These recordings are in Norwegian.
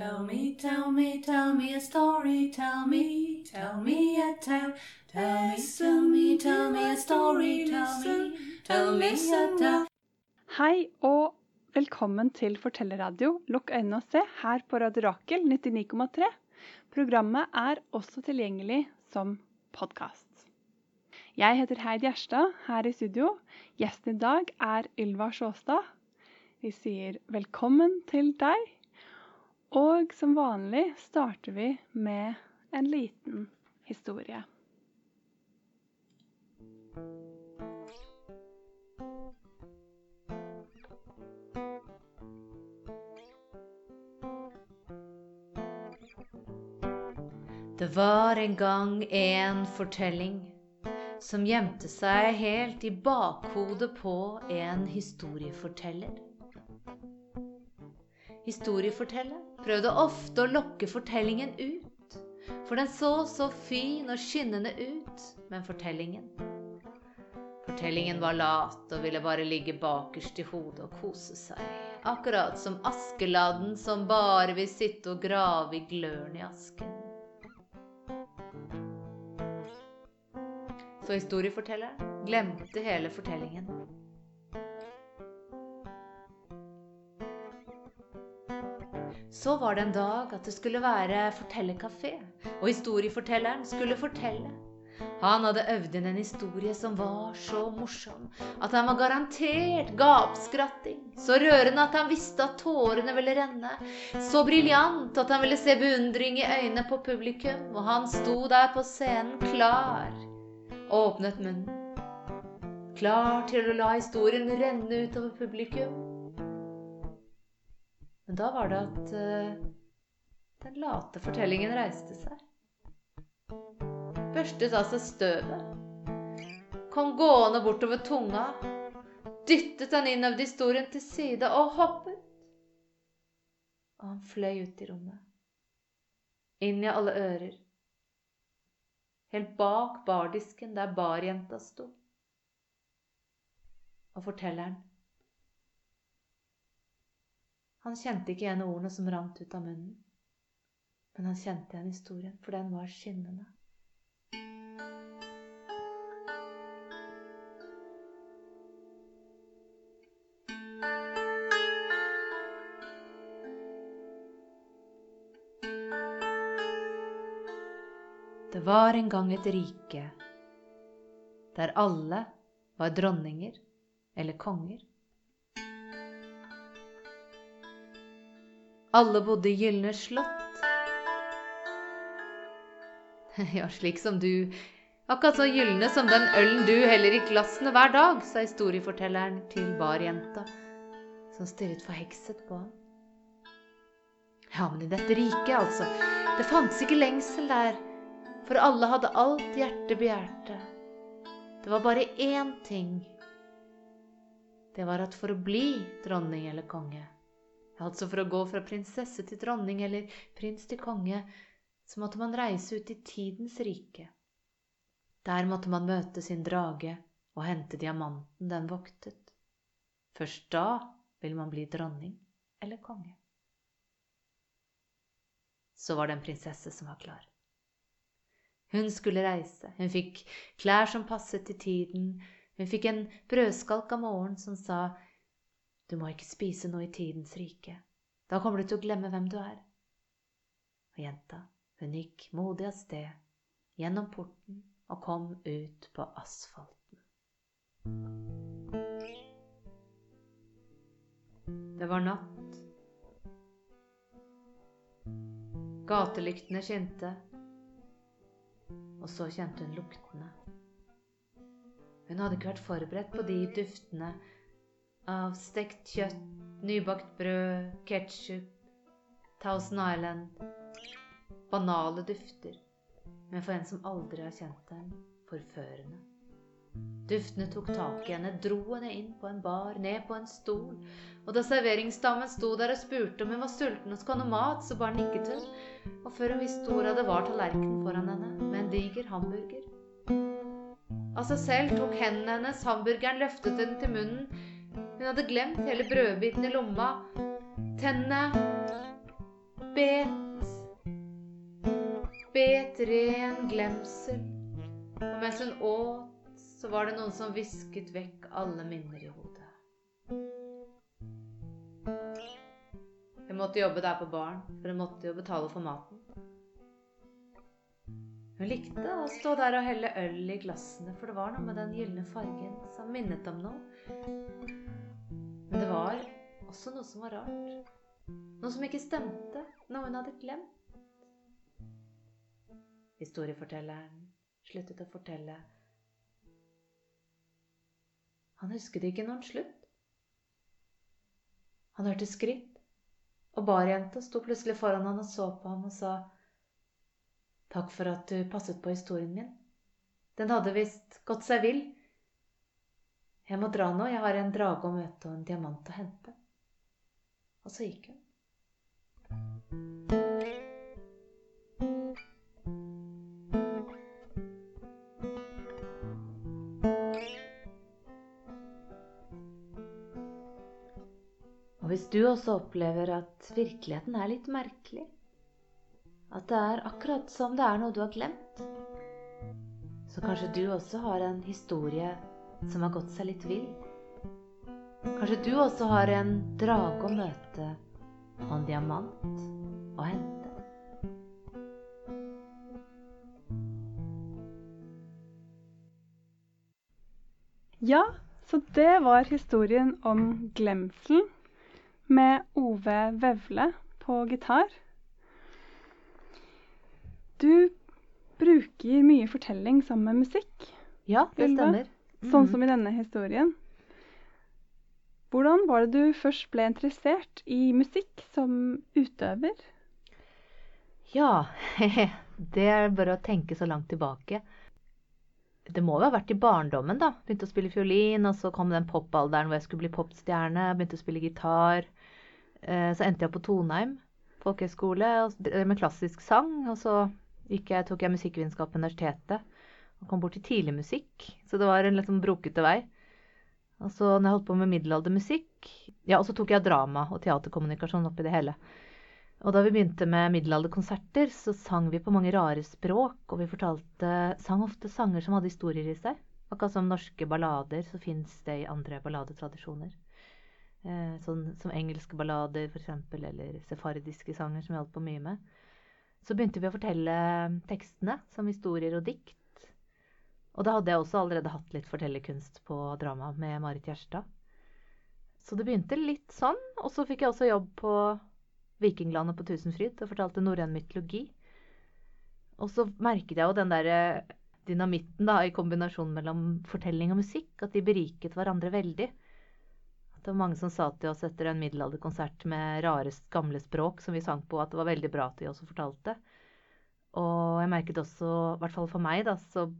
Tell me, tell me, tell me a story. Tell me, tell me a tale. Tell me, tell me, tell me a story. Tell me, tell me a tale. Hei og velkommen til Fortellerradio. Lukk øynene og se her på Radio Rakel 99,3. Programmet er også tilgjengelig som podkast. Jeg heter Heid Gjerstad her i studio. Gjesten i dag er Ylva Sjåstad. Vi sier velkommen til deg. Og som vanlig starter vi med en liten historie. Det var en gang en fortelling som gjemte seg helt i bakhodet på en historieforteller. Historiefortelleren prøvde ofte å lokke fortellingen ut, for den så så fin og skinnende ut, men fortellingen Fortellingen var lat og ville bare ligge bakerst i hodet og kose seg, akkurat som Askeladden som bare vil sitte og grave i gløren i asken. Så historiefortelleren glemte hele fortellingen. Så var det en dag at det skulle være fortellerkafé, og historiefortelleren skulle fortelle. Han hadde øvd inn en historie som var så morsom at han var garantert gapskratting. Så rørende at han visste at tårene ville renne. Så briljant at han ville se beundring i øynene på publikum. Og han sto der på scenen klar, åpnet munnen. Klar til å la historien renne utover publikum. Men da var det at uh, den late fortellingen reiste seg. Børstet av seg støvet, kom gående bortover tunga, dyttet den innøvde historien til side og hoppet. Og han fløy ut i rommet, inn i alle ører, helt bak bardisken der barjenta sto. Og fortelleren Han kjente ikke igjen ordene som rant ut av munnen, men han kjente igjen historien, for den var skinnende. Det var en gang et rike der alle var dronninger eller konger. Alle bodde i gylne slott. Ja, slik som du, akkurat så gylne som den ølen du heller i glassene hver dag, sa historiefortelleren til barjenta, som stirret forhekset på ham. Ja, men i dette riket, altså, det fantes ikke lengsel der for alle hadde alt hjertet begjærte. Det var bare én ting. Det var at for å bli dronning eller konge, altså for å gå fra prinsesse til dronning eller prins til konge, så måtte man reise ut i tidens rike. Der måtte man møte sin drage og hente diamanten den voktet. Først da vil man bli dronning eller konge. Så var det en prinsesse som var klar. Hun skulle reise. Hun fikk klær som passet til tiden. Hun fikk en brødskalk av morgenen som sa, Du må ikke spise noe i tidens rike. Da kommer du til å glemme hvem du er. Og jenta, hun gikk modig av sted, gjennom porten og kom ut på asfalten. Det var natt. Gatelyktene skinte og så kjente hun luktene. Hun hadde ikke vært forberedt på de duftene av stekt kjøtt, nybakt brød, ketsjup, Thousand Island Banale dufter, men for en som aldri har kjent dem, forførende. Duftene tok tak i henne, dro henne inn på en bar, ned på en stol, og da serveringsdamen sto der og spurte om hun var sulten og skulle ha noe mat, så bare nikket hun, og før hun visste ordet det var tallerkenen foran henne med en diger hamburger. Av seg selv tok hendene hennes hamburgeren, løftet den til munnen. Hun hadde glemt hele brødbiten i lomma. Tennene bet bet ren glemsel. Og mens hun åt, så var det noen som visket vekk alle minner i hodet. Hun måtte jobbe der på baren, for hun måtte jo betale for maten. Hun likte å stå der og helle øl i glassene, for det var noe med den gylne fargen som minnet om noe. Men det var også noe som var rart. Noe som ikke stemte. Noe hun hadde glemt. Historiefortelleren sluttet å fortelle. Han husket ikke noen slutt. Han hørte skritt, og barjenta sto plutselig foran han og så på ham og sa Takk for at du passet på historien min. Den hadde visst gått seg vill. Jeg må dra nå, jeg har en drage å møte og en diamant å hente. Og så gikk hun. Og hvis du også opplever at virkeligheten er litt merkelig, at det er akkurat som det er noe du har glemt, så kanskje du også har en historie som har gått seg litt vill. Kanskje du også har en drage å møte og en diamant å hente. Ja, så det var historien om glemselen med Ove Vevle på gitar. Du bruker mye fortelling sammen med musikk, Ja, det stemmer. Sånn Mhm. som i denne historien. Hvordan var det du først ble interessert i musikk som utøver? Ja, det er bare å tenke så langt tilbake. Det må jo ha vært i barndommen, da. Begynte å spille fiolin, og så kom den popalderen hvor jeg skulle bli popstjerne. Begynte å spille gitar. Eh, Så endte jeg på Tonheim folkehøgskole med klassisk sang. Og så jeg, tok jeg musikkvitenskap på universitetet og kom bort til tidlig musikk, Så det var en litt sånn brokete vei. Og så når jeg holdt på med middelaldermusikk Ja, og så tok jeg drama og teaterkommunikasjon oppi det hele. Og da vi begynte med middelalderkonserter, så sang vi på mange rare språk, og vi fortalte sang ofte sanger som hadde historier i seg. Akkurat som norske ballader, så fins det i andre balladetradisjoner. Eh, sånn som engelske ballader, f.eks., eller sefardiske sanger, som vi holdt på mye med. Så begynte vi å fortelle tekstene som historier og dikt. Og da hadde jeg også allerede hatt litt fortellerkunst på drama med Marit Gjerstad. Så det begynte litt sånn, og så fikk jeg også jobb på Vikinglandet på Tusenfryd og fortalte norrøn mytologi. Og så merket jeg jo den derre dynamitten da, i kombinasjonen mellom fortelling og musikk, at de beriket hverandre veldig. At det var mange som sa til oss etter en middelalderkonsert med rare, gamle språk som vi sang på, at det var veldig bra at de også fortalte. Og jeg merket også, i hvert fall for meg, da, så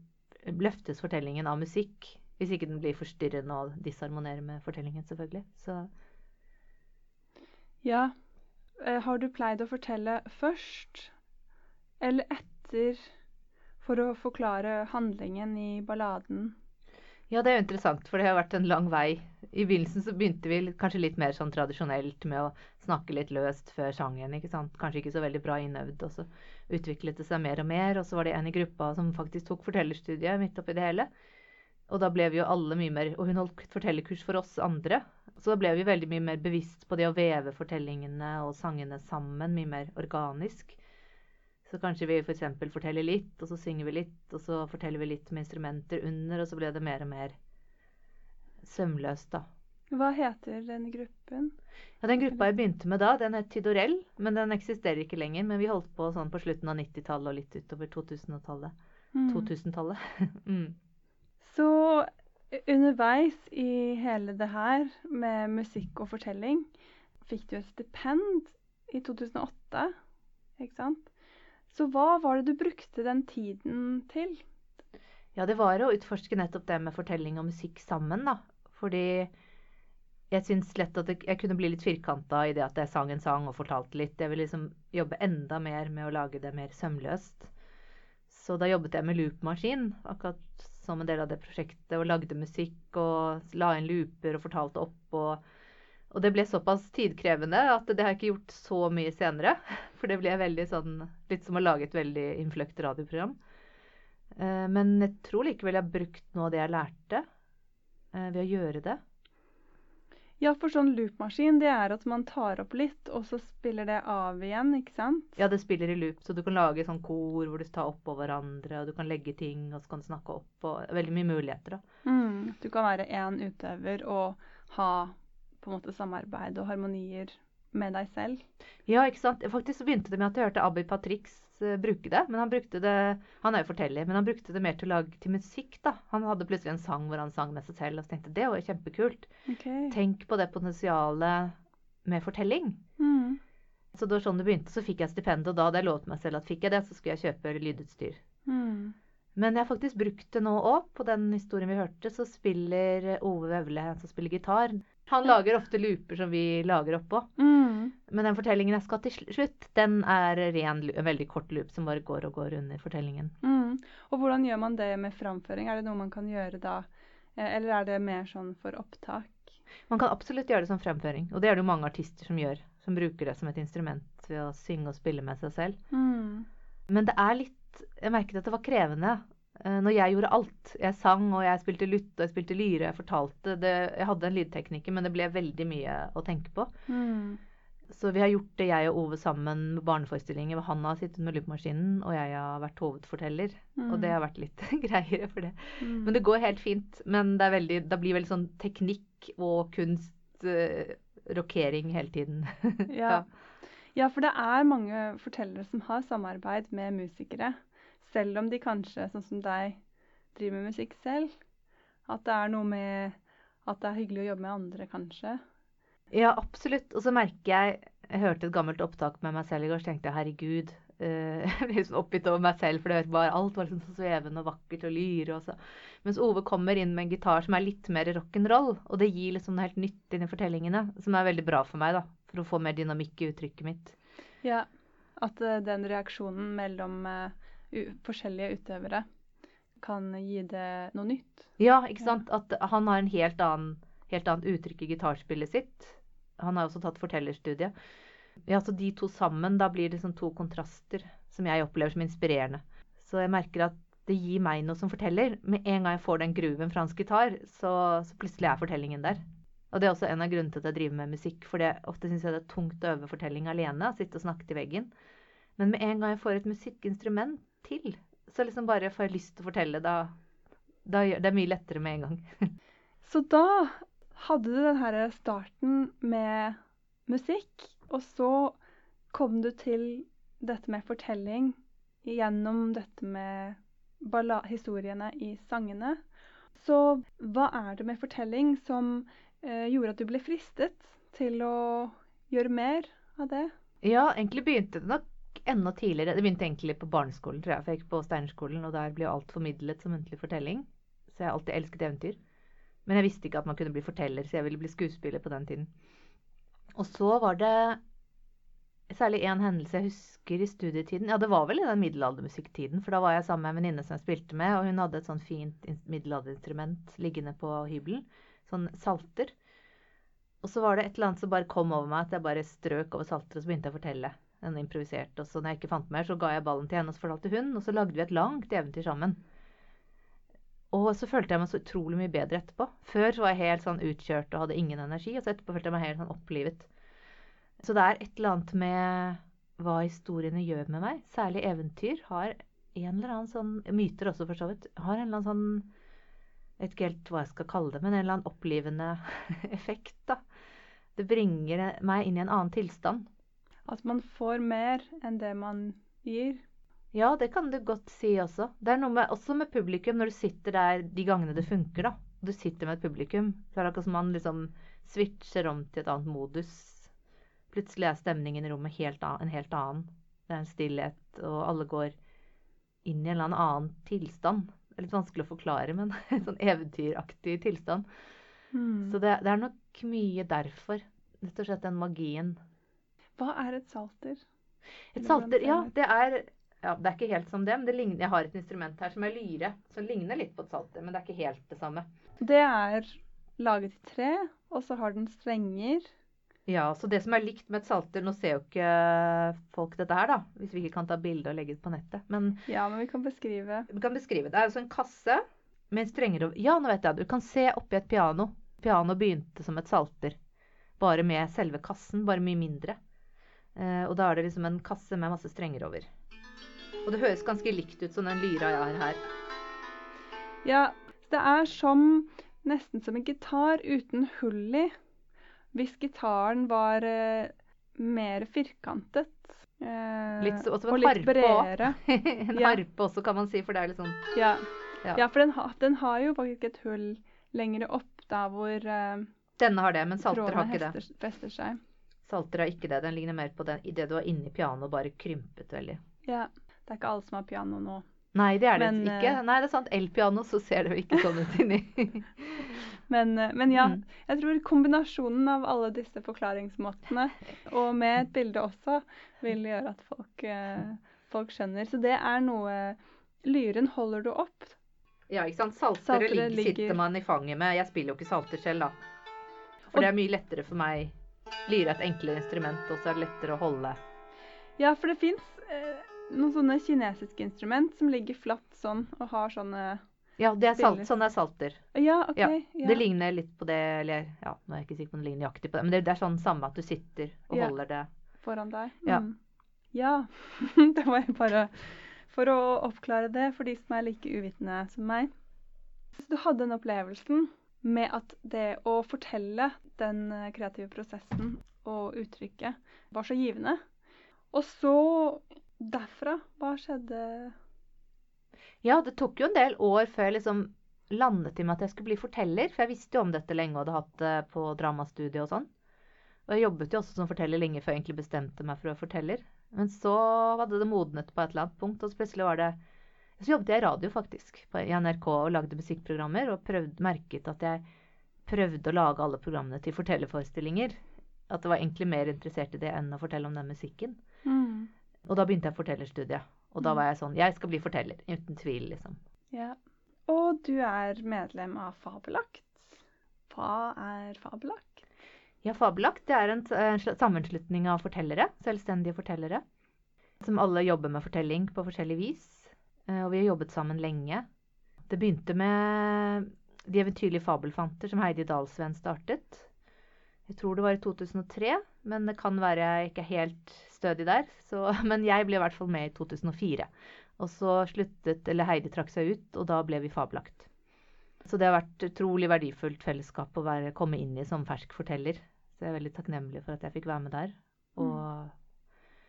løftes fortellingen av musikk. Hvis ikke den blir forstyrrende og disharmonerer med fortellingen, selvfølgelig. Så Ja, eh, har du pleid å fortelle først eller etter for å forklare handlingen i balladen? Ja, det er jo interessant, for det har vært en lang vei. I begynnelsen så begynte vi kanskje litt mer sånn tradisjonelt med å snakke litt løst før sangen, ikke sant. Kanskje ikke så veldig bra innøvd, og så utviklet det seg mer og mer. Og så var det en i gruppa som faktisk tok fortellerstudiet midt oppi det hele. Og da ble vi jo alle mye mer Og hun holdt fortellerkurs for oss andre. Så da ble vi veldig mye mer bevisst på det å veve fortellingene og sangene sammen, mye mer organisk. Så kanskje vi f.eks. For forteller litt, og så synger vi litt, og så forteller vi litt med instrumenter under, og så ble det mer og mer sømløst, da. Hva heter den gruppen? Ja, Den gruppa jeg begynte med da, den het Tidorell, men den eksisterer ikke lenger. Men vi holdt på sånn på slutten av 90-tallet og litt utover 2000-tallet. Mm. 2000-tallet. mm. Så underveis i hele det her med musikk og fortelling, fikk du et stipend i 2008, ikke sant? Så hva var det du brukte den tiden til? Ja, det var å utforske nettopp det med fortelling og musikk sammen, da. Fordi jeg syns lett at jeg kunne bli litt firkanta i det at jeg sang en sang og fortalte litt. Jeg ville liksom jobbe enda mer med å lage det mer sømløst. Så da jobbet jeg med loopmaskin, akkurat som en del av det prosjektet, og lagde musikk og la inn looper og fortalte opp og, Og det ble såpass tidkrevende at det har jeg ikke gjort så mye senere. For det ble veldig sånn Litt som å lage et veldig innfløkt radioprogram. Eh, men jeg tror likevel jeg har brukt noe av det jeg lærte, eh, ved å gjøre det. Ja, for sånn loopmaskin, det er at man tar opp litt, og så spiller det av igjen, ikke sant? Ja, det spiller i loop, så du kan lage sånn kor hvor du tar oppå hverandre, og du kan legge ting, og så kan du snakke opp, og veldig mye muligheter, da. Mm. Du kan være én utøver og ha på en måte samarbeid og harmonier med deg selv. Ja, ikke sant. Faktisk så begynte det med at jeg hørte Abid Patrix uh, bruke det. Men han brukte det Han er jo forteller, men han brukte det mer til å lage til musikk, da. Han hadde plutselig en sang hvor han sang med seg selv, og så tenkte jeg det var jo kjempekult. Okay. Tenk på det potensialet med fortelling. Mm. Så det var sånn det begynte. Så fikk jeg stipend, og da hadde jeg lovet meg selv at fikk jeg det, så skulle jeg kjøpe lydutstyr. Mm. Men jeg har faktisk brukt det nå òg. På den historien vi hørte, så spiller Ove Vevle, som spiller gitar. Han lager ofte looper som vi lager oppå. Mm. Men den fortellingen jeg skal til slutt, den er ren, en veldig kort loop som bare går og går under fortellingen. Mm. Og hvordan gjør man det med framføring? Er det noe man kan gjøre da? Eh, Eller er det mer sånn for opptak? Man kan absolutt gjøre det som fremføring, og det er det jo mange artister som gjør. Som bruker det som et instrument ved å synge og spille med seg selv. Mm. Men det er litt Jeg merket at det var krevende når jeg gjorde alt. Jeg sang, og jeg spilte lutt, og jeg spilte lyre, jeg fortalte. Det, jeg hadde en lydtekniker, men det ble veldig mye å tenke på. Mm. Så vi har gjort det, jeg og Ove sammen med barneforestillinger. hvor Han har sittet med loopmaskinen, og jeg har vært hovedforteller. Og det har vært litt greiere for det. Mm. Men det går helt fint. Men det, er veldig, det blir veldig sånn teknikk og kunst, uh, rokering hele tiden. Ja. ja, for det er mange fortellere som har samarbeid med musikere. Selv om de kanskje, sånn som deg, driver med musikk selv. At det er noe med at det er hyggelig å jobbe med andre, kanskje. Ja, absolutt. Og så merker jeg Jeg hørte et gammelt opptak med meg selv i går, så tenkte jeg herregud. eh, Jeg ble liksom oppgitt over meg selv, for det var, alt var liksom så svevende og vakkert og lyre. Og så. Mens Ove kommer inn med en gitar som er litt mer rock'n'roll. Og det gir liksom noe helt nytt inn i fortellingene, som er veldig bra for meg, da. For å få mer dynamikk i uttrykket mitt. Ja, At uh, den reaksjonen mellom eh, u forskjellige utøvere kan gi det noe nytt. Ja, ikke sant. At han har en helt annen, helt annet uttrykk i gitarspillet sitt. Han har også tatt fortellerstudiet. Ja, så de to sammen, da blir det liksom to kontraster som jeg opplever som inspirerende. Så jeg merker at det gir meg noe som forteller. Med en gang jeg får den grooven fra hans gitar, så, så plutselig er fortellingen der. Og det er også en av grunnene til at jeg driver med musikk. For det, ofte syns jeg det er tungt å øve fortelling alene. Sitte og snakke til veggen. Men med en gang jeg får et musikkinstrument til, så liksom bare får jeg lyst til å fortelle. Da, da gjør, det er mye lettere med en gang. Så da hadde du den her starten med musikk, og så kom du til dette med fortelling gjennom dette med balla historiene i sangene. Så hva er det med fortelling som eh, gjorde at du ble fristet til å gjøre mer av det? Ja, egentlig begynte det nok enda tidligere. Det begynte egentlig på barneskolen, tror jeg. For jeg gikk på Steinerskolen, og der ble alt formidlet som muntlig fortelling. Så jeg har alltid elsket eventyr. Men jeg visste ikke at man kunne bli forteller, så jeg ville bli skuespiller på den tiden. Og så var det særlig én hendelse jeg husker i studietiden. Ja, det var vel i den middelaldermusikktiden, for da var jeg sammen med en venninne som jeg spilte med, og hun hadde et sånn fint middelalderinstrument liggende på hybelen. Sånn salter. Og så var det et eller annet som bare kom over meg, at jeg bare strøk over salter, og så begynte jeg å fortelle. En improvisert. Og så når jeg ikke fant mer, så ga jeg ballen til henne, og så fortalte hun, og så lagde vi et langt eventyr sammen. Og så følte jeg meg så utrolig mye bedre etterpå. Før var jeg helt sånn utkjørt og hadde ingen energi, og så etterpå følte jeg meg helt sånn opplivet. Så det er et eller annet med hva historiene gjør med meg. Særlig eventyr har en eller annen sånn Myter også, for så vidt. Har en eller annen sånn vet ikke helt hva jeg skal kalle det, men en eller annen opplivende effekt, da. Det bringer meg inn i en annen tilstand. At man får mer enn det man gir. Ja, det kan du godt si også. Det er noe med, også med publikum, når du sitter der de gangene det funker, da. Du sitter med et publikum, så er det akkurat som man liksom switcher om til et annet modus. Plutselig er stemningen i rommet helt an, en helt annen. Det er en stillhet, og alle går inn i en eller annen tilstand. Det er litt vanskelig å forklare, men en sånn eventyraktig tilstand. Mm. Så det, det er nok mye derfor. Rett og slett den magien. Hva er et salter? Et salter, ja, det er ja, Det er ikke helt som det, men det ligner, jeg har et instrument her som er lyre. Som ligner litt på et salter, men det er ikke helt det samme. Det er laget i tre, og så har den strenger. Ja, så det som er likt med et salter Nå ser jo ikke folk dette her, da, hvis vi ikke kan ta bilde og legge det på nettet. Men Ja, men vi kan beskrive vi kan beskrive. Det er altså en kasse med strenger over Ja, nå vet jeg. Du kan se oppi et piano. Piano begynte som et salter. Bare med selve kassen, bare mye mindre. Eh, og da er det liksom en kasse med masse strenger over. Og det høres ganske likt ut som den lyra jeg har her. Ja, det er som nesten som en gitar uten hull i. Hvis gitaren var eh, mer firkantet. Eh, Litt så- og litt bredere. en Ja. harpe også, kan man si, for det er litt sånn Ja. Ja. ja, for den, ha, den har jo faktisk et hull lenger opp der hvor eh, Denne har det, men salter har ikke det. fester seg. Salter har ikke det. Den ligner mer på den idet du var inni pianoet, bare krympet veldig. Ja. Det er ikke alle som har piano nå. Nei, det er det Men, ikke. eh, Nei, det er sant. Elpiano, så ser det jo ikke sånn ut inni. Men, eh, men ja, Mm. jeg tror kombinasjonen av alle disse forklaringsmåtene, og med et bilde også, vil gjøre at folk, eh, folk skjønner. Så det er noe Lyren holder du opp. ja, ikke sant. Saltere, ligger, sitter man i fanget med. Jeg spiller jo ikke salter selv, da. For det er mye lettere for meg. Lyre er et enklere instrument, og så er det lettere å holde. Ja, for det fins eh, noen sånne kinesiske instrument som ligger flatt sånn og har sånne Ja, det er salt, sånne sånn er salter. Ja, OK. Ja, Ja, Det ligner litt på det, eller ja, nå er jeg ikke sikker på om det ligner nøyaktig på det, men det, det er sånn samme at du sitter og Ja. holder det. Foran deg. Ja. Mm. Ja. det var jeg bare for å oppklare det for de som er like uvitende som meg. Så du hadde den opplevelsen med at det å fortelle den eh, kreative prosessen og uttrykket var så givende. Og så derfra, hva skjedde? Ja, det tok jo en del år før jeg liksom landet i meg at jeg skulle bli forteller. For jeg visste jo om dette lenge og hadde hatt det på dramastudiet og sånn. Og jeg jobbet jo også som forteller lenge før jeg egentlig bestemte meg for å være forteller. Men så hadde det modnet på et eller annet punkt, og så plutselig var det Så jobbet jeg i radio, faktisk, på, i NRK og lagde musikkprogrammer. Og prøvde, merket at jeg prøvde å lage alle programmene til fortellerforestillinger. At jeg var egentlig mer interessert i det enn å fortelle om den musikken. Og da begynte jeg fortellerstudiet. Og da Mm. var jeg sånn Jeg skal bli forteller. Uten tvil, liksom. Ja. Og du er medlem av Fabelakt. Hva er Fabelakt? Ja, Fabelakt det er en, en sammenslutning av fortellere, selvstendige fortellere, som alle jobber med fortelling på forskjellig vis. Eh, Og vi har jobbet sammen lenge. Det begynte med De eventyrlige fabelfanter, som Heidi Dahlsven startet. Jeg tror det var i 2003, men det kan være jeg ikke er helt stødig der. Så, men jeg ble i hvert fall med i 2004. Og så sluttet, eller Heidi trakk seg ut, og da ble vi Fabelakt. Så det har vært utrolig verdifullt fellesskap å være, komme inn i som fersk forteller. Så jeg er veldig takknemlig for at jeg fikk være med der. Og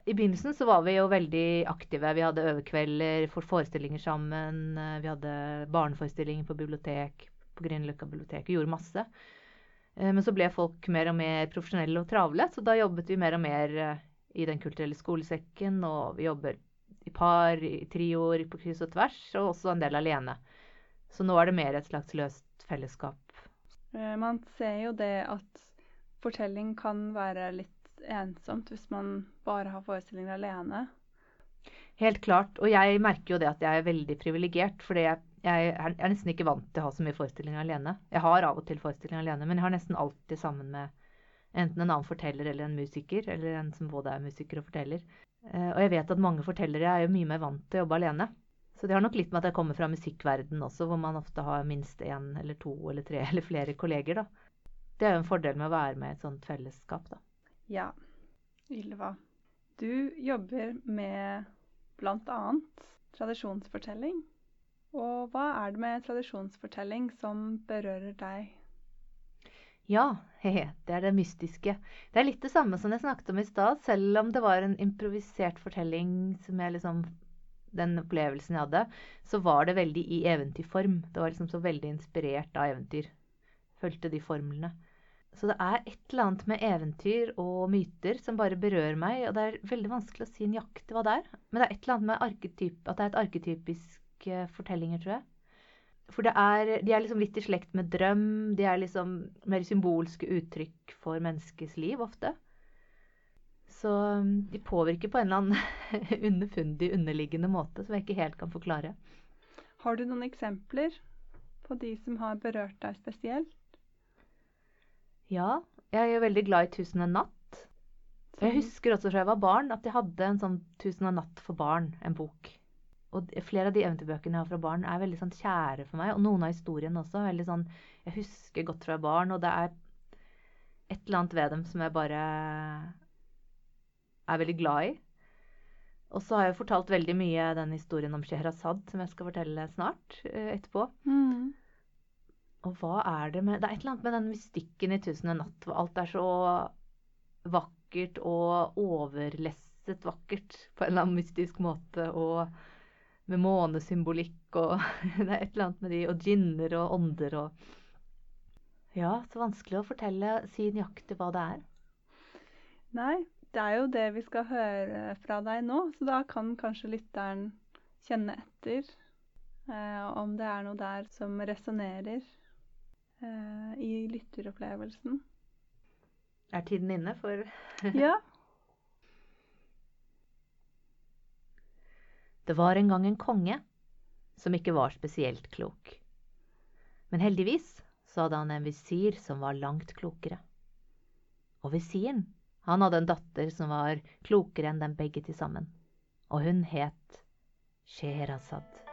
i begynnelsen så var vi jo veldig aktive. Vi hadde øvekvelder, forestillinger sammen. eh, Vi hadde barneforestillinger på bibliotek, på Grünerløkka bibliotek. Vi gjorde masse. Eh, Men så ble folk mer og mer profesjonelle og travle, så da jobbet vi mer og mer eh, i Den kulturelle skolesekken, og vi jobber i par, i trioer, på kryss og tvers, og også en del alene. Så nå er det mer et slags løst fellesskap. Man ser jo det at fortelling kan være litt ensomt hvis man bare har forestillinger alene. Helt klart. Og jeg merker jo det at jeg er veldig privilegert, fordi jeg, jeg er nesten ikke vant til å ha så mye forestillinger alene. Jeg har av og til forestillinger alene, men jeg har nesten alltid sammen med enten en annen forteller eller en musiker, eller en som både er musiker og forteller. Eh, og jeg vet at mange fortellere er jo mye mer vant til å jobbe alene. Så det har nok litt med at jeg kommer fra musikkverden også, hvor man ofte har minst én eller to eller tre eller flere kolleger, da. Det er jo en fordel med å være med i et sånt fellesskap, da. Ja, Ylva. Du jobber med bl.a. tradisjonsfortelling. Og hva er det med tradisjonsfortelling som berører deg? Ja, hehe, det er det mystiske. Det er litt det samme som jeg snakket om i stad, selv om det var en improvisert fortelling som jeg liksom Den opplevelsen jeg hadde, så var det veldig i eventyrform. Det var liksom så veldig inspirert av eventyr. Fulgte de formlene. Så det er et eller annet med eventyr og myter som bare berører meg, og det er veldig vanskelig å si nøyaktig hva det er. Men det er et eller annet med arketyp, at det er et arketypisk fortellinger, tror jeg. For er, de er liksom litt i slekt med drøm. De er liksom mer symbolske uttrykk for menneskets liv ofte. Så um, de påvirker på en eller annen underfundig, underliggende måte som jeg ikke helt kan forklare. Har du noen eksempler på de som har berørt deg spesielt? Ja, Jeg er jo veldig glad i 'Tusen og en natt'. Jeg husker også fra jeg var barn at jeg hadde en sånn 'Tusen og en natt for barn', en bok. Og flere av de eventyrbøkene jeg har fra barn, er veldig sånn kjære for meg. Og noen av historiene også. veldig sånn, Jeg husker godt fra barn, og det er et eller annet ved dem som jeg bare er veldig glad i. Og så har jeg fortalt veldig mye den historien om Sheherazad, som jeg skal fortelle snart eh, etterpå. Mm. Og hva er det med Det er et eller annet med den mystikken i 'Tusen og natt', hvor alt er så vakkert og overlesset vakkert på en eller annen mystisk måte, og med månesymbolikk og Det er et eller annet med de, og djinner og ånder og Ja, så vanskelig å fortelle, si nøyaktig hva det er. Nei, det er jo det vi skal høre fra deg nå, så da kan kanskje lytteren kjenne etter eh, om det er noe der som resonnerer eh, i lytteropplevelsen. Er tiden inne for Ja. Det var en gang en konge som ikke var spesielt klok. Men heldigvis så hadde han en visir som var langt klokere. Og visiren, han hadde en datter som var klokere enn dem begge til sammen. Og hun het Sheherazad.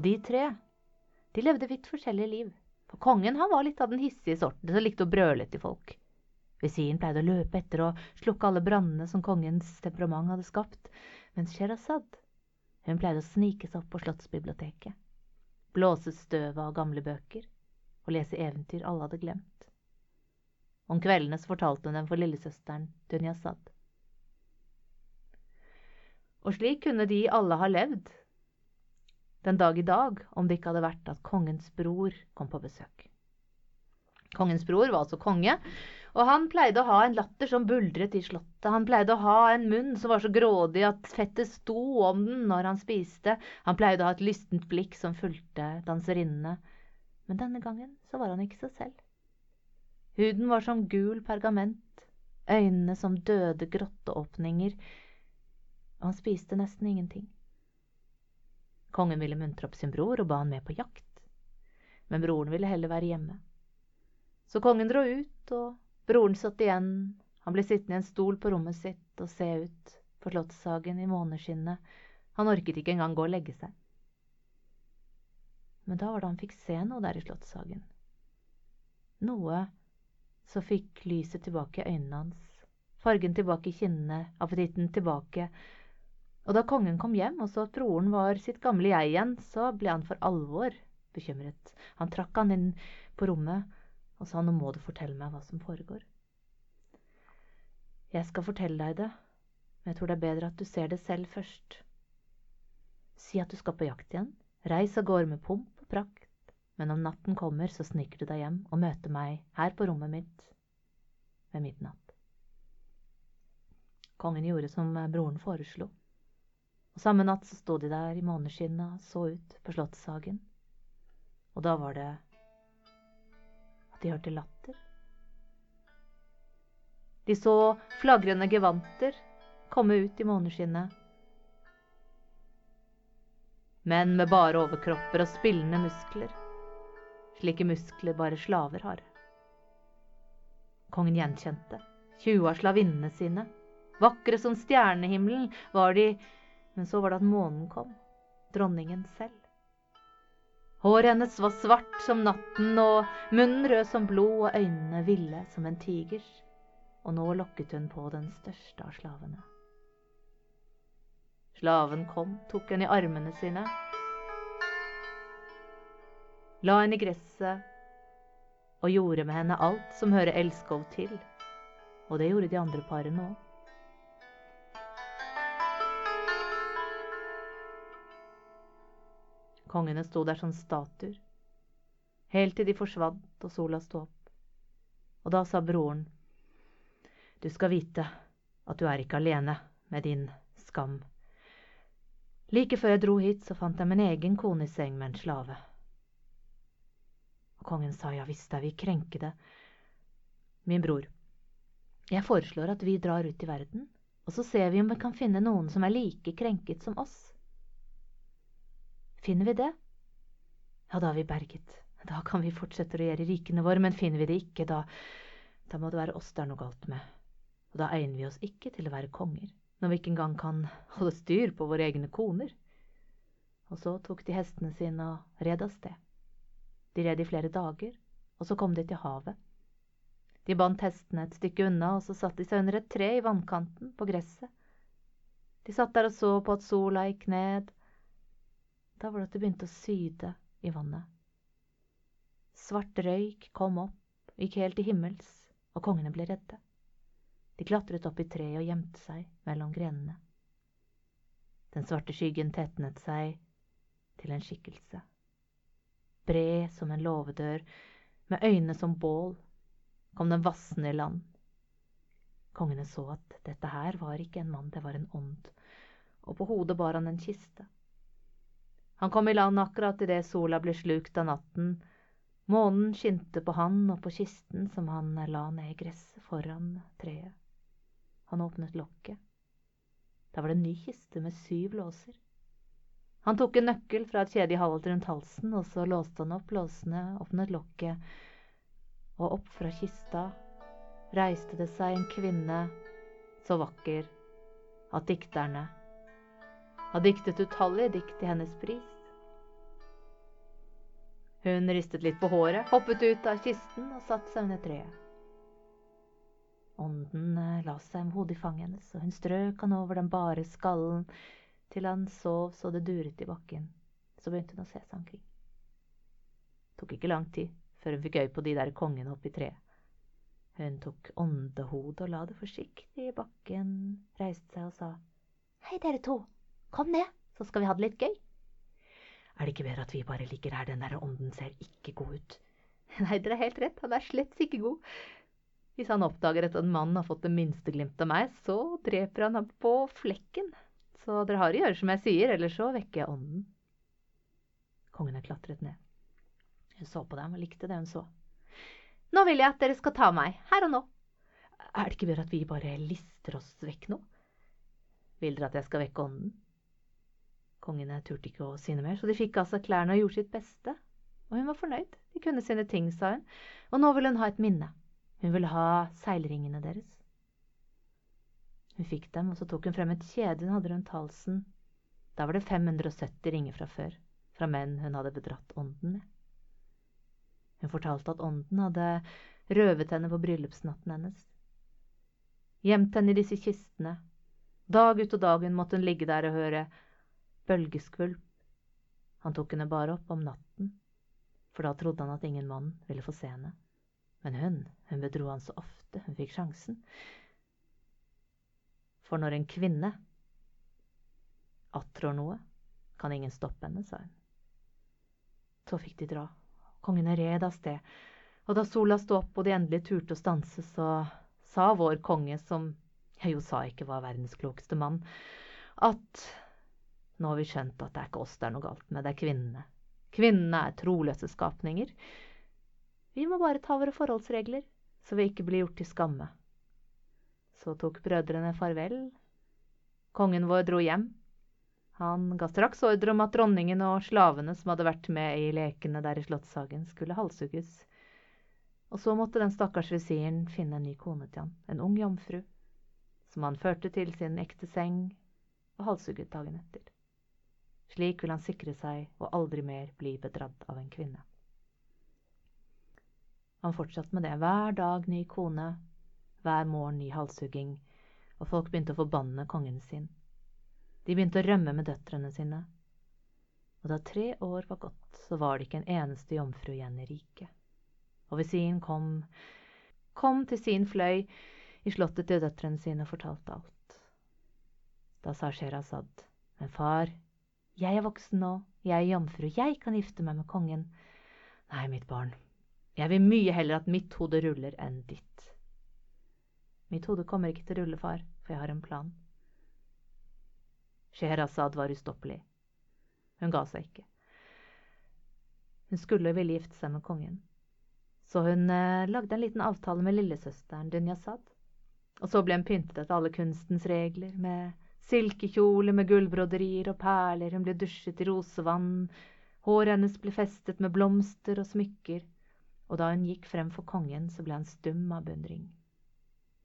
Og de tre, de levde vidt forskjellige liv. For kongen han var litt av den hissige sorten som likte å brøle til folk. Visiren pleide å løpe etter og slukke alle brannene som kongens temperament hadde skapt, mens Sherazad, hun pleide å snike seg opp på slottsbiblioteket, blåse støvet av gamle bøker og lese eventyr alle hadde glemt. Om kveldene så fortalte hun dem for lillesøsteren Dunyazad. Og slik kunne de alle ha levd den dag i dag om det ikke hadde vært at kongens bror kom på besøk. Kongens bror var altså konge, og han pleide å ha en latter som buldret i slottet. Han pleide å ha en munn som var så grådig at fettet sto om den når han spiste. Han pleide å ha et lystent blikk som fulgte danserinnene. Men denne gangen så var han ikke seg selv. Huden var som gul pergament, øynene som døde grotteåpninger, og han spiste nesten ingenting. Kongen ville muntre opp sin bror og ba han med på jakt, men broren ville heller være hjemme. Så kongen dro ut, og broren satt igjen, han ble sittende i en stol på rommet sitt og se ut på slottshagen i måneskinnet, han orket ikke engang gå og legge seg. Men da var det han fikk se noe der i slottshagen. Noe som fikk lyset tilbake i øynene hans, fargen tilbake i kinnene, appetitten tilbake, og da kongen kom hjem og så at broren var sitt gamle jeg igjen, så ble han for alvor bekymret. Han trakk han inn på rommet og sa nå må du fortelle meg hva som foregår. Jeg skal fortelle deg det, men jeg tror det er bedre at du ser det selv først. Si at du skal på jakt igjen, reis av gårde med pomp og prakt, men om natten kommer, så sniker du deg hjem og møter meg her på rommet mitt ved midnatt. Kongen gjorde som broren foreslo. Samme natt så sto de der i måneskinnet og så ut på slottshagen. Og da var det at de hørte latter. De så flagrende gevanter komme ut i måneskinnet. Menn med bare overkropper og spillende muskler. Slike muskler bare slaver har. Kongen gjenkjente tjue av slavinnene sine. Vakre som stjernehimmelen var de men så var det at månen kom, dronningen selv. Håret hennes var svart som natten, og munnen rød som blod, og øynene ville som en tigers, og nå lokket hun på den største av slavene. Slaven kom, tok henne i armene sine, la henne i gresset og gjorde med henne alt som hører elskov til, og det gjorde de andre parene òg. Kongene sto der som statuer, helt til de forsvant og sola sto opp. Og da sa broren, du skal vite at du er ikke alene med din skam. Like før jeg dro hit, så fant jeg min egen kone i seng med en slave. Og kongen sa ja visst er vi krenkede. Min bror, jeg foreslår at vi drar ut i verden, og så ser vi om vi kan finne noen som er like krenket som oss. Finner vi det, ja, da er vi berget. Da kan vi fortsette å regjere rikene våre, men finner vi det ikke, da, da må det være oss det er noe galt med. Og da egner vi oss ikke til å være konger, når vi ikke engang kan holde styr på våre egne koner. Og så tok de hestene sine og red av sted. De red i flere dager, og så kom de til havet. De bandt hestene et stykke unna, og så satte de seg under et tre i vannkanten, på gresset. De satt der og så på at sola gikk ned. Da var det at det begynte å syde i vannet. Svart røyk kom opp, gikk helt til himmels, og kongene ble redde. De klatret opp i treet og gjemte seg mellom grenene. Den svarte skyggen tetnet seg til en skikkelse. Bred som en låvedør, med øyne som bål, kom den vassende i land. Kongene så at dette her var ikke en mann, det var en ånd, og på hodet bar han en kiste. Han kom i land akkurat idet sola ble slukt av natten. Månen skinte på han og på kisten som han la ned i gresset foran treet. Han åpnet lokket. Da var det en ny kiste med syv låser. Han tok en nøkkel fra et kjede i halvt rundt halsen, og så låste han opp låsene, åpnet lokket, og opp fra kista reiste det seg en kvinne så vakker at dikterne har diktet utallige dikt til hennes pris. Hun ristet litt på håret, hoppet ut av kisten og satte seg under treet. Ånden eh, la seg med hodet i fanget hennes, og hun strøk han over den bare skallen til han sov så det duret i bakken. Så begynte hun å se seg omkring. Det tok ikke lang tid før hun fikk øye på de der kongene oppi treet. Hun tok åndehodet og la det forsiktig i bakken, reiste seg og sa, Hei, dere to, kom ned, så skal vi ha det litt gøy. Er det ikke bedre at vi bare ligger her, den der ånden ser ikke god ut. Nei, dere har helt rett, han er slett ikke god. Hvis han oppdager at en mann har fått det minste glimt av meg, så dreper han ham på flekken. Så dere har å gjøre som jeg sier, eller så vekker jeg ånden. Kongen har klatret ned. Hun så på dem og likte det hun så. Nå vil jeg at dere skal ta meg, her og nå. Er det ikke bedre at vi bare lister oss vekk nå? Vil dere at jeg skal vekke ånden? Kongene turte ikke å si noe mer, så de fikk seg klærne og gjorde sitt beste. Og hun var fornøyd. De kunne sine ting, sa hun. Og nå ville hun ha et minne. Hun ville ha seilringene deres. Hun fikk dem, og så tok hun frem et kjede hun hadde rundt halsen. Da var det 570 ringer fra før, fra menn hun hadde bedratt ånden med. Hun fortalte at ånden hadde røvet henne på bryllupsnatten hennes. Gjemt henne i disse kistene. Dag ut og dag hun måtte hun ligge der og høre bølgeskvulp. Han tok henne bare opp om natten, for da trodde han at ingen mann ville få se henne. Men hun, hun bedro han så ofte hun fikk sjansen. For når en kvinne attrår noe, kan ingen stoppe henne, sa hun. Så fikk de dra. Kongene red av sted, og da sola sto opp og de endelig turte å stanse, så sa vår konge, som jeg jo sa ikke var verdens klokeste mann, at nå har vi skjønt at det er ikke oss det er noe galt med, det er kvinnene. Kvinnene er troløse skapninger. Vi må bare ta våre forholdsregler, så vi ikke blir gjort til skamme. Så tok brødrene farvel. Kongen vår dro hjem. Han ga straks ordre om at dronningen og slavene som hadde vært med i lekene der i slottshagen, skulle halshugges. Og så måtte den stakkars visiren finne en ny kone til han, en ung jomfru, som han førte til sin ekte seng og halshugget dagen etter. Slik vil han sikre seg å aldri mer bli bedratt av en kvinne. Han fortsatte med det. Hver dag ny kone, hver morgen ny halshugging, og folk begynte å forbanne kongen sin. De begynte å rømme med døtrene sine. Og da tre år var gått, så var det ikke en eneste jomfru igjen i riket. Og Visin kom, kom til sin fløy i slottet til døtrene sine og fortalte alt. Da sa Sherazad, men far, jeg er voksen nå, jeg er jomfru, jeg kan gifte meg med kongen. Nei, mitt barn, jeg vil mye heller at mitt hode ruller enn ditt. Mitt hode kommer ikke til å rulle, far, for jeg har en plan. Scheherazade var ustoppelig. Hun ga seg ikke. Hun skulle ville gifte seg med kongen. Så hun eh, lagde en liten avtale med lillesøsteren Dunyazad. Og så ble hun pyntet etter alle kunstens regler, med silkekjole med gullbroderier og perler, hun ble dusjet i rosevann, håret hennes ble festet med blomster og smykker, og da hun gikk frem for kongen, så ble han stum av beundring.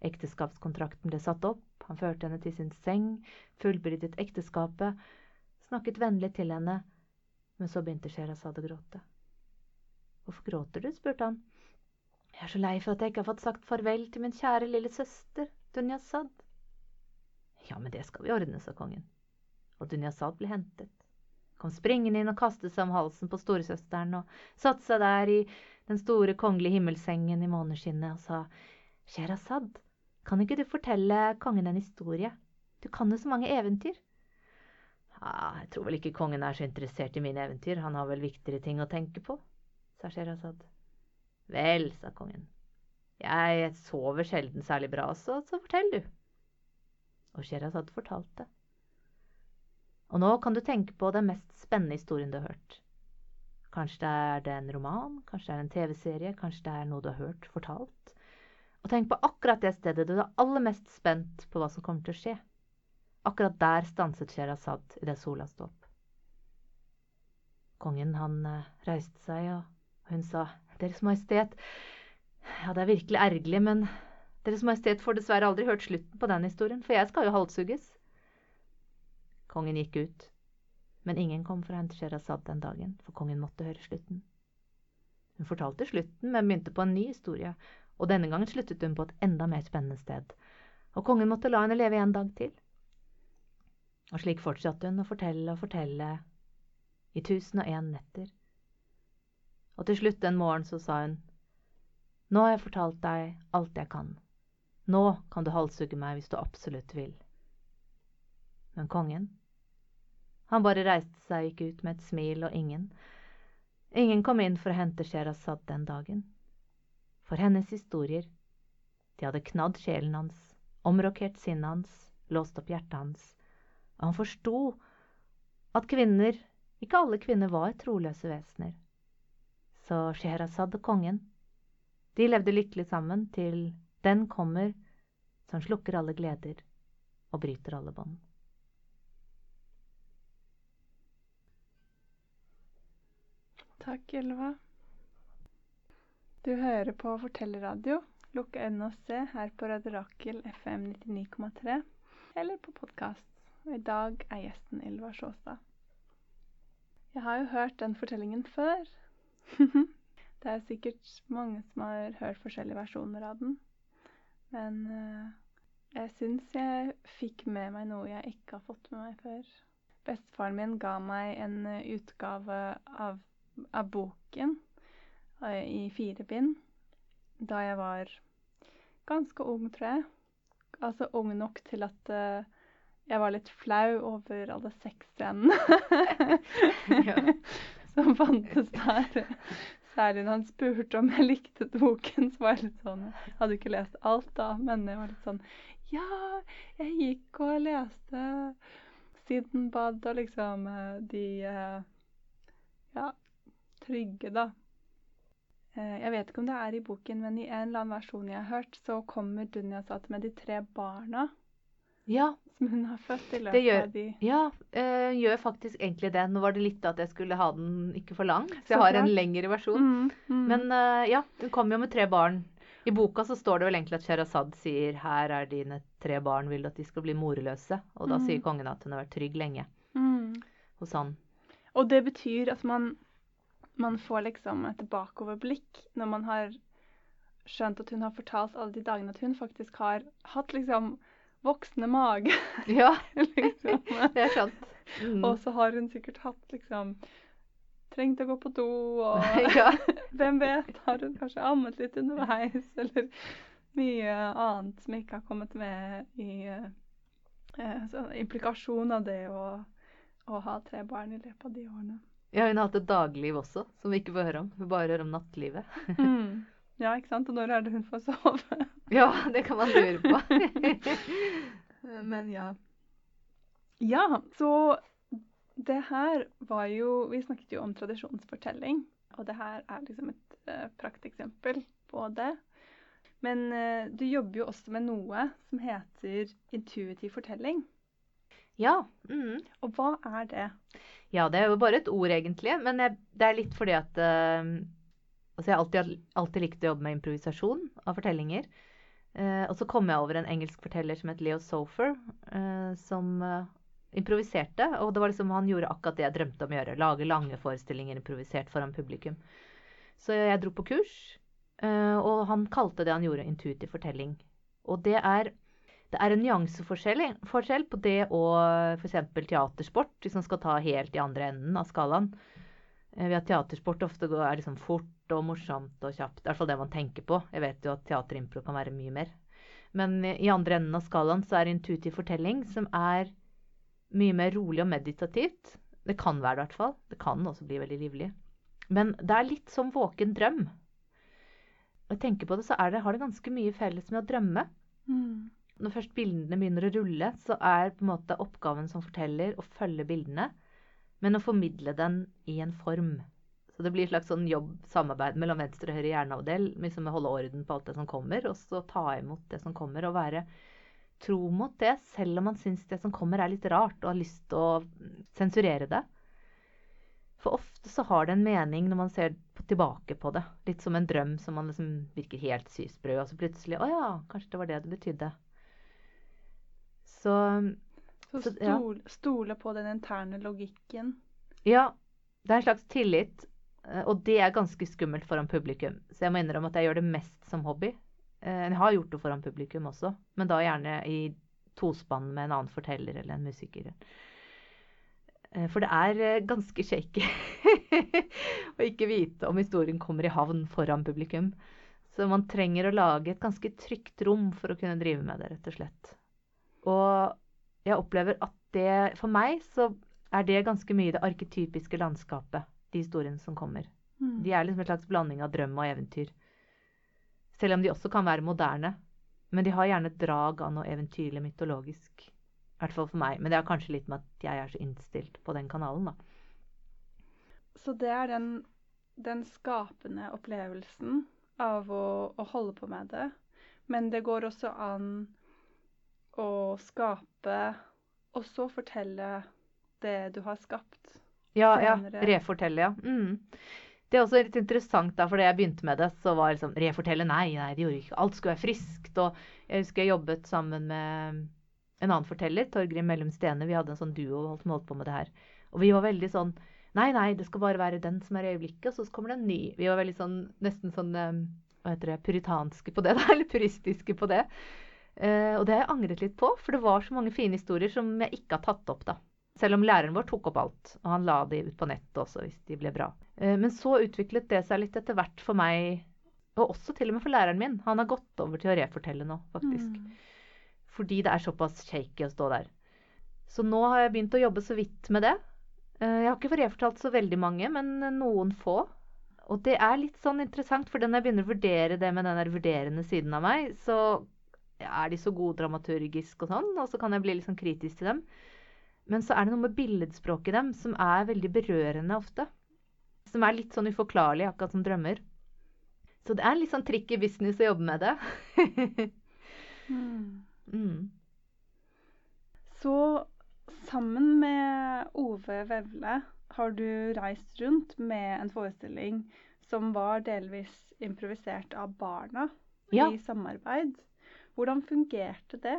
Ekteskapskontrakten ble satt opp, han førte henne til sin seng, fullbyrdet ekteskapet, snakket vennlig til henne, men så begynte Sherazade å gråte. Hvorfor gråter du? spurte han. Jeg er så lei for at jeg ikke har fått sagt farvel til min kjære lille søster, Dunyazad. Ja, men det skal vi ordne, sa kongen. Og Dunyazad ble hentet. Kom springende inn og kastet seg om halsen på storesøsteren og satte seg der i den store kongelige himmelsengen i måneskinnet og sa, Sherazad, kan ikke du fortelle kongen en historie? Du kan jo så mange eventyr. Ja, jeg tror vel ikke kongen er så interessert i mine eventyr, han har vel viktigere ting å tenke på, sa Sherazad. Vel, sa kongen, jeg sover sjelden særlig bra, så, så fortell du. Og Sherazad fortalte. Og nå kan du tenke på den mest spennende historien du har hørt. Kanskje det er en roman, kanskje det er en TV-serie, kanskje det er noe du har hørt fortalt. Og tenk på akkurat det stedet du er aller mest spent på hva som kommer til å skje. Akkurat der stanset Sherazad idet sola sto opp. Kongen, han eh, reiste seg, og hun sa, Deres Majestet, ja, det er virkelig ergerlig, men Deres Majestet får dessverre aldri hørt slutten på den historien, for jeg skal jo halshugges. Kongen gikk ut, men ingen kom for å hente Sherazad den dagen, for kongen måtte høre slutten. Hun fortalte slutten, men begynte på en ny historie, og denne gangen sluttet hun på et enda mer spennende sted, og kongen måtte la henne leve en dag til. Og slik fortsatte hun å fortelle og fortelle i tusen og en netter og til slutt en morgen så sa hun, Nå har jeg fortalt deg alt jeg kan. Nå kan du halshugge meg hvis du absolutt vil. Men kongen, han bare reiste seg og gikk ut med et smil og ingen. Ingen kom inn for å hente Sherazad den dagen. For hennes historier, de hadde knadd sjelen hans, omrokert sinnet hans, låst opp hjertet hans, og han forsto at kvinner, ikke alle kvinner var troløse vesener så Sherazad og kongen, de levde lykkelig sammen til den kommer som slukker alle gleder og bryter alle bånd. Takk, Ylva. Du hører på Fortellerradio. Lukk øynene og se her på Radio Rakel FM 99,3 eller på podkast. I dag er gjesten Ylva Sjåstad. Jeg har jo hørt den fortellingen før, det er sikkert mange som har hørt forskjellige versjoner av den. Men uh, jeg syns jeg fikk med meg noe jeg ikke har fått med meg før. Bestefaren min ga meg en uh, utgave av, av boken uh, i fire bind da jeg var ganske ung, tror jeg. Altså ung nok til at jeg var litt flau over alle sexscenene. ja. som fantes der. Særlig når han spurte om jeg likte boken, så var jeg litt sånn Jeg hadde ikke lest alt da, men jeg var litt sånn Ja, jeg gikk og leste Sidenbad og liksom eh, de eh, Ja, trygge, da. Eh, jeg vet ikke om det er i boken, men i en eller annen versjon jeg har hørt, så kommer Dunyazat med de tre barna. Ja, som hun har født i løpet gjør, av de Ja, øh, gjør faktisk egentlig det. Nå var det litt at jeg skulle ha den ikke for lang, så jeg har en lengre versjon. Mm, mm. Men øh, ja, hun kommer jo med tre barn. I boka så står det vel egentlig at Sherazad sier 'her er dine tre barn, vil du at de skal bli morløse'? Og da mm. sier kongen at hun har vært trygg lenge mm. hos han. Og det betyr at man, man får liksom et bakoverblikk når man har skjønt at hun har fortalt alle de dagene at hun faktisk har hatt liksom voksne mage. Ja, liksom. det er sant. Mm. Og så har hun sikkert hatt liksom Trengt å gå på do, og ja. hvem vet, har hun kanskje ammet litt underveis, eller mye annet som ikke har kommet med i uh, uh, implikasjon av det å, å, ha tre barn i løpet av de årene. Ja, hun har hatt et dagliv også, som vi ikke får høre om. Vi bare hører om nattlivet. mm. Ja, ikke sant? Og når er det hun får sove? Ja, det kan man lure på. Men ja. Ja, så det her var jo Vi snakket jo om tradisjonsfortelling, og det her er liksom et uh, prakteksempel på det. Men uh, du jobber jo også med noe som heter intuitiv fortelling. Ja. Mm. Og hva er det? Ja, det er jo bare et ord, egentlig. Men jeg, det er litt fordi at uh, Altså, jeg har alltid, alltid likt å jobbe med improvisasjon av fortellinger. Uh, og så kom jeg over en engelsk forteller som het Leo Sofer, uh, som uh, improviserte. Og det var liksom, han gjorde akkurat det jeg drømte om å gjøre. Lage lange forestillinger improvisert foran publikum. Så jeg dro på kurs, og han kalte det han gjorde, intuitiv fortelling. Og det er, det er en nyanseforskjell på det og f.eks. teatersport, hvis man skal ta helt i andre enden av skalaen. Ved at teatersport ofte er liksom fort og morsomt og kjapt. Det i hvert fall det man tenker på. Jeg vet jo at teaterimpro kan være mye mer. Men i andre enden av skalaen så er intuitiv fortelling, som er mye mer rolig og meditativt. Det kan være det, i hvert fall. Det kan også bli veldig livlig. Men det er litt som våken drøm. Når jeg tenker på det, så det, har det ganske mye felles med å drømme. Mm. Når først bildene begynner å rulle, så er på en måte oppgaven som forteller å følge bildene, men å formidle den i en form. Så det blir et slags sånn jobb, samarbeid mellom venstre og høyre hjerneavdel. Liksom holde orden på alt det som kommer, og så ta imot det som kommer. Og være tro mot det, selv om man syns det som kommer er litt rart og har lyst til å sensurere det. For ofte så har det en mening når man ser tilbake på det. Litt som en drøm som man liksom virker helt sysprø, og så plutselig Å ja, kanskje det var det det betydde. Så Så, så stol, ja. stole på den interne logikken. Ja. Det er en slags tillit og det er ganske skummelt foran publikum. Så jeg må innrømme at jeg gjør det mest som hobby. Eh, jeg har gjort det foran publikum også, men da gjerne i tospann med en annen forteller eller en musiker. Eh, for det er ganske shaky å ikke vite om historien kommer i havn foran publikum. Så man trenger å lage et ganske trygt rom for å kunne drive med det, rett og slett. Og jeg opplever at det For meg så er det ganske mye det arketypiske landskapet de historiene som kommer. Mm. De er liksom en slags blanding av drøm og eventyr. Selv om de også kan være moderne. Men de har gjerne et drag av noe eventyrlig mytologisk. I hvert fall for meg. Men det har kanskje litt med at jeg er så innstilt på den kanalen, da. Så det er den, den skapende opplevelsen av å, å, holde på med det. Men det går også an å skape og så fortelle det du har skapt. Ja, ja. Refortelle, ja. Mm. Det er også litt interessant, da, for da jeg begynte med det, så var liksom Refortelle, nei, nei, det gjorde ikke Alt skulle være friskt. Og jeg husker jeg jobbet sammen med en annen forteller, Torgrim Mellum Stene. Vi hadde en sånn duo og holdt på med det her. Og vi var veldig sånn Nei, nei, det skal bare være den som er i øyeblikket, og så kommer det en ny. Vi var veldig sånn nesten sånn hva heter det, puritanske på det, da, eller puristiske på det. Uh, og det har jeg angret litt på, for det var så mange fine historier som jeg ikke har tatt opp, da. Selv om læreren vår tok opp alt, og han la de ut på nettet også hvis de ble bra. Eh, men så utviklet det seg litt etter hvert for meg, og også til og med for læreren min. Han har gått over til å refortelle nå, faktisk. Mm. Fordi det er såpass shaky å stå der. Så nå har jeg begynt å jobbe så vidt med det. Eh, jeg har ikke refortalt så veldig mange, men noen få. Og det er litt sånn interessant, for når jeg begynner å vurdere det med den der vurderende siden av meg, så er de så gode dramaturgisk og sånn, og så kan jeg bli litt sånn kritisk til dem. Men så er det noe med billedspråket i dem som er veldig berørende ofte. Som er litt sånn uforklarlig, akkurat som drømmer. Så det er litt sånn trikk i business å jobbe med det. mm. Mm. Så sammen med Ove Vevle har du reist rundt med en forestilling som var delvis improvisert av barna ja. i samarbeid. Hvordan fungerte det?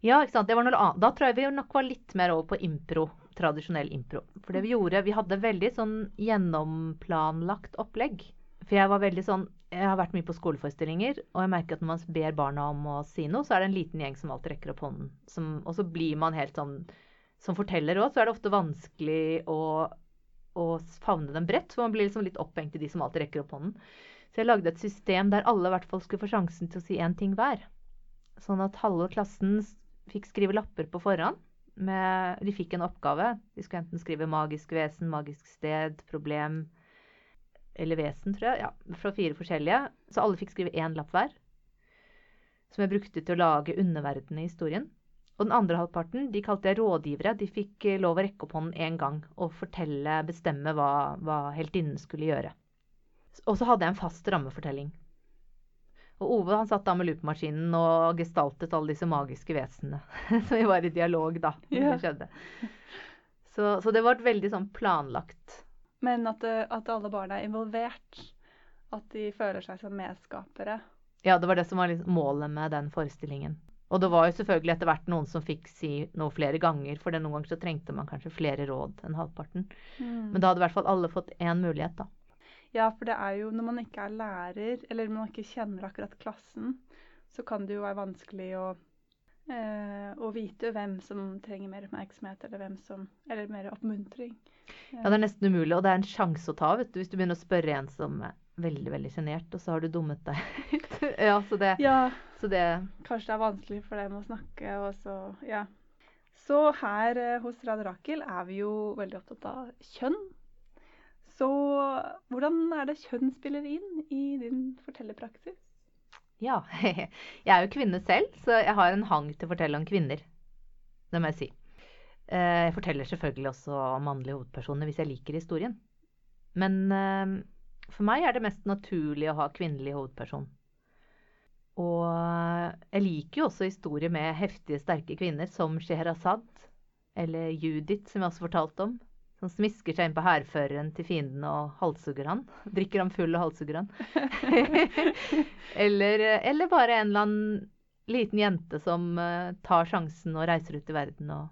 Ja, ikke sant. Det var noe annet. Da tror jeg vi nok var litt mer over på impro. Tradisjonell impro. For det vi gjorde Vi hadde veldig sånn gjennomplanlagt opplegg. For jeg var veldig sånn Jeg har vært mye på skoleforestillinger, og jeg merker at når man ber barna om å si noe, så er det en liten gjeng som alltid rekker opp hånden. Som, og så blir man helt sånn Som forteller òg, så er det ofte vanskelig å, å favne dem bredt. For man blir liksom litt opphengt i de som alltid rekker opp hånden. Så jeg lagde et system der alle i hvert fall skulle få sjansen til å si én ting hver. Sånn at halve klassen fikk skrive lapper på forhånd. Med, de fikk en oppgave. De skulle enten skrive magisk vesen, magisk sted, problem. eller vesen, tror jeg. Ja, fra fire forskjellige. Så alle fikk skrive én lapp hver. Som jeg brukte til å lage underverdenen i historien. Og den andre halvparten de kalte jeg rådgivere. De fikk eh, lov å rekke opp hånden én gang og fortelle, bestemme hva, hva heltinnen skulle gjøre. Og så hadde jeg en fast rammefortelling. Og Ove han satt da med loopmaskinen og gestaltet alle disse magiske vesenene. Så vi var i dialog da. Ja. det skjedde. Så, så det var veldig sånn planlagt. Men at, at alle barna er involvert. At de føler seg som medskapere. Ja, det var det som var liksom målet med den forestillingen. Og det var jo selvfølgelig etter hvert noen som fikk si noe flere ganger, for noen ganger så trengte man kanskje flere råd enn halvparten. Men da hadde i hvert fall alle fått én mulighet, da. Ja, for det er jo når man ikke er lærer, eller man ikke kjenner akkurat klassen, så kan det jo være vanskelig å, eh, å vite hvem som trenger mer oppmerksomhet, eller hvem som Eller mer oppmuntring. Ja, det er nesten umulig, og det er en sjanse å ta, vet du, hvis du begynner å spørre en som er veldig, veldig sjenert, og så har du dummet deg ut. ja, så det, Ja, så det kanskje det er vanskelig for dem å snakke, og så Ja. Så her eh, hos Radio Rakel er vi jo veldig opptatt av kjønn. Så hvordan er det kjønn spiller inn i din fortellerpraksis? Ja. Jeg er jo kvinne selv, så jeg har en hang til å fortelle om kvinner. Det må jeg si. Eh, Jeg forteller selvfølgelig også om mannlige hovedpersoner hvis jeg liker historien. Men eh, for meg er det mest naturlig å ha kvinnelig hovedperson. Og jeg liker jo også historier med heftige, sterke kvinner, som Sheherazad, eller Judith, som jeg også fortalte om. Som smisker seg inn på hærføreren til fienden og halshugger han. Drikker ham full og halshugger han. eller, eller bare en eller annen liten jente som eh, tar sjansen og reiser ut i verden og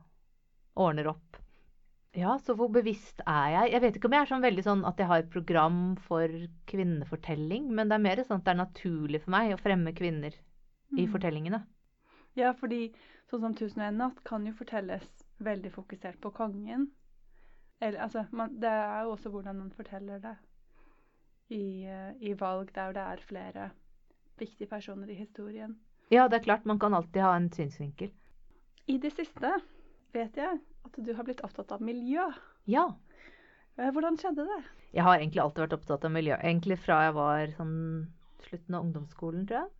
ordner opp. Ja, så hvor bevisst er jeg? Jeg vet ikke om jeg er sånn veldig sånn at jeg har et program for kvinnefortelling, men det er mer sånn at det er naturlig for meg å fremme kvinner i Mm. fortellingene. Ja, fordi sånn som 'Tusen og en natt' kan jo fortelles veldig fokusert på kongen. Eller, altså, man, det er jo også hvordan man forteller det i, eh, i valg der det er flere viktige personer i historien. Ja, det er klart, man kan alltid ha en synsvinkel. I det siste vet jeg at du har blitt opptatt av miljø. Ja. Eh, Hvordan skjedde det? Jeg har egentlig alltid vært opptatt av miljø. Egentlig fra jeg var sånn slutten av ungdomsskolen, tror jeg.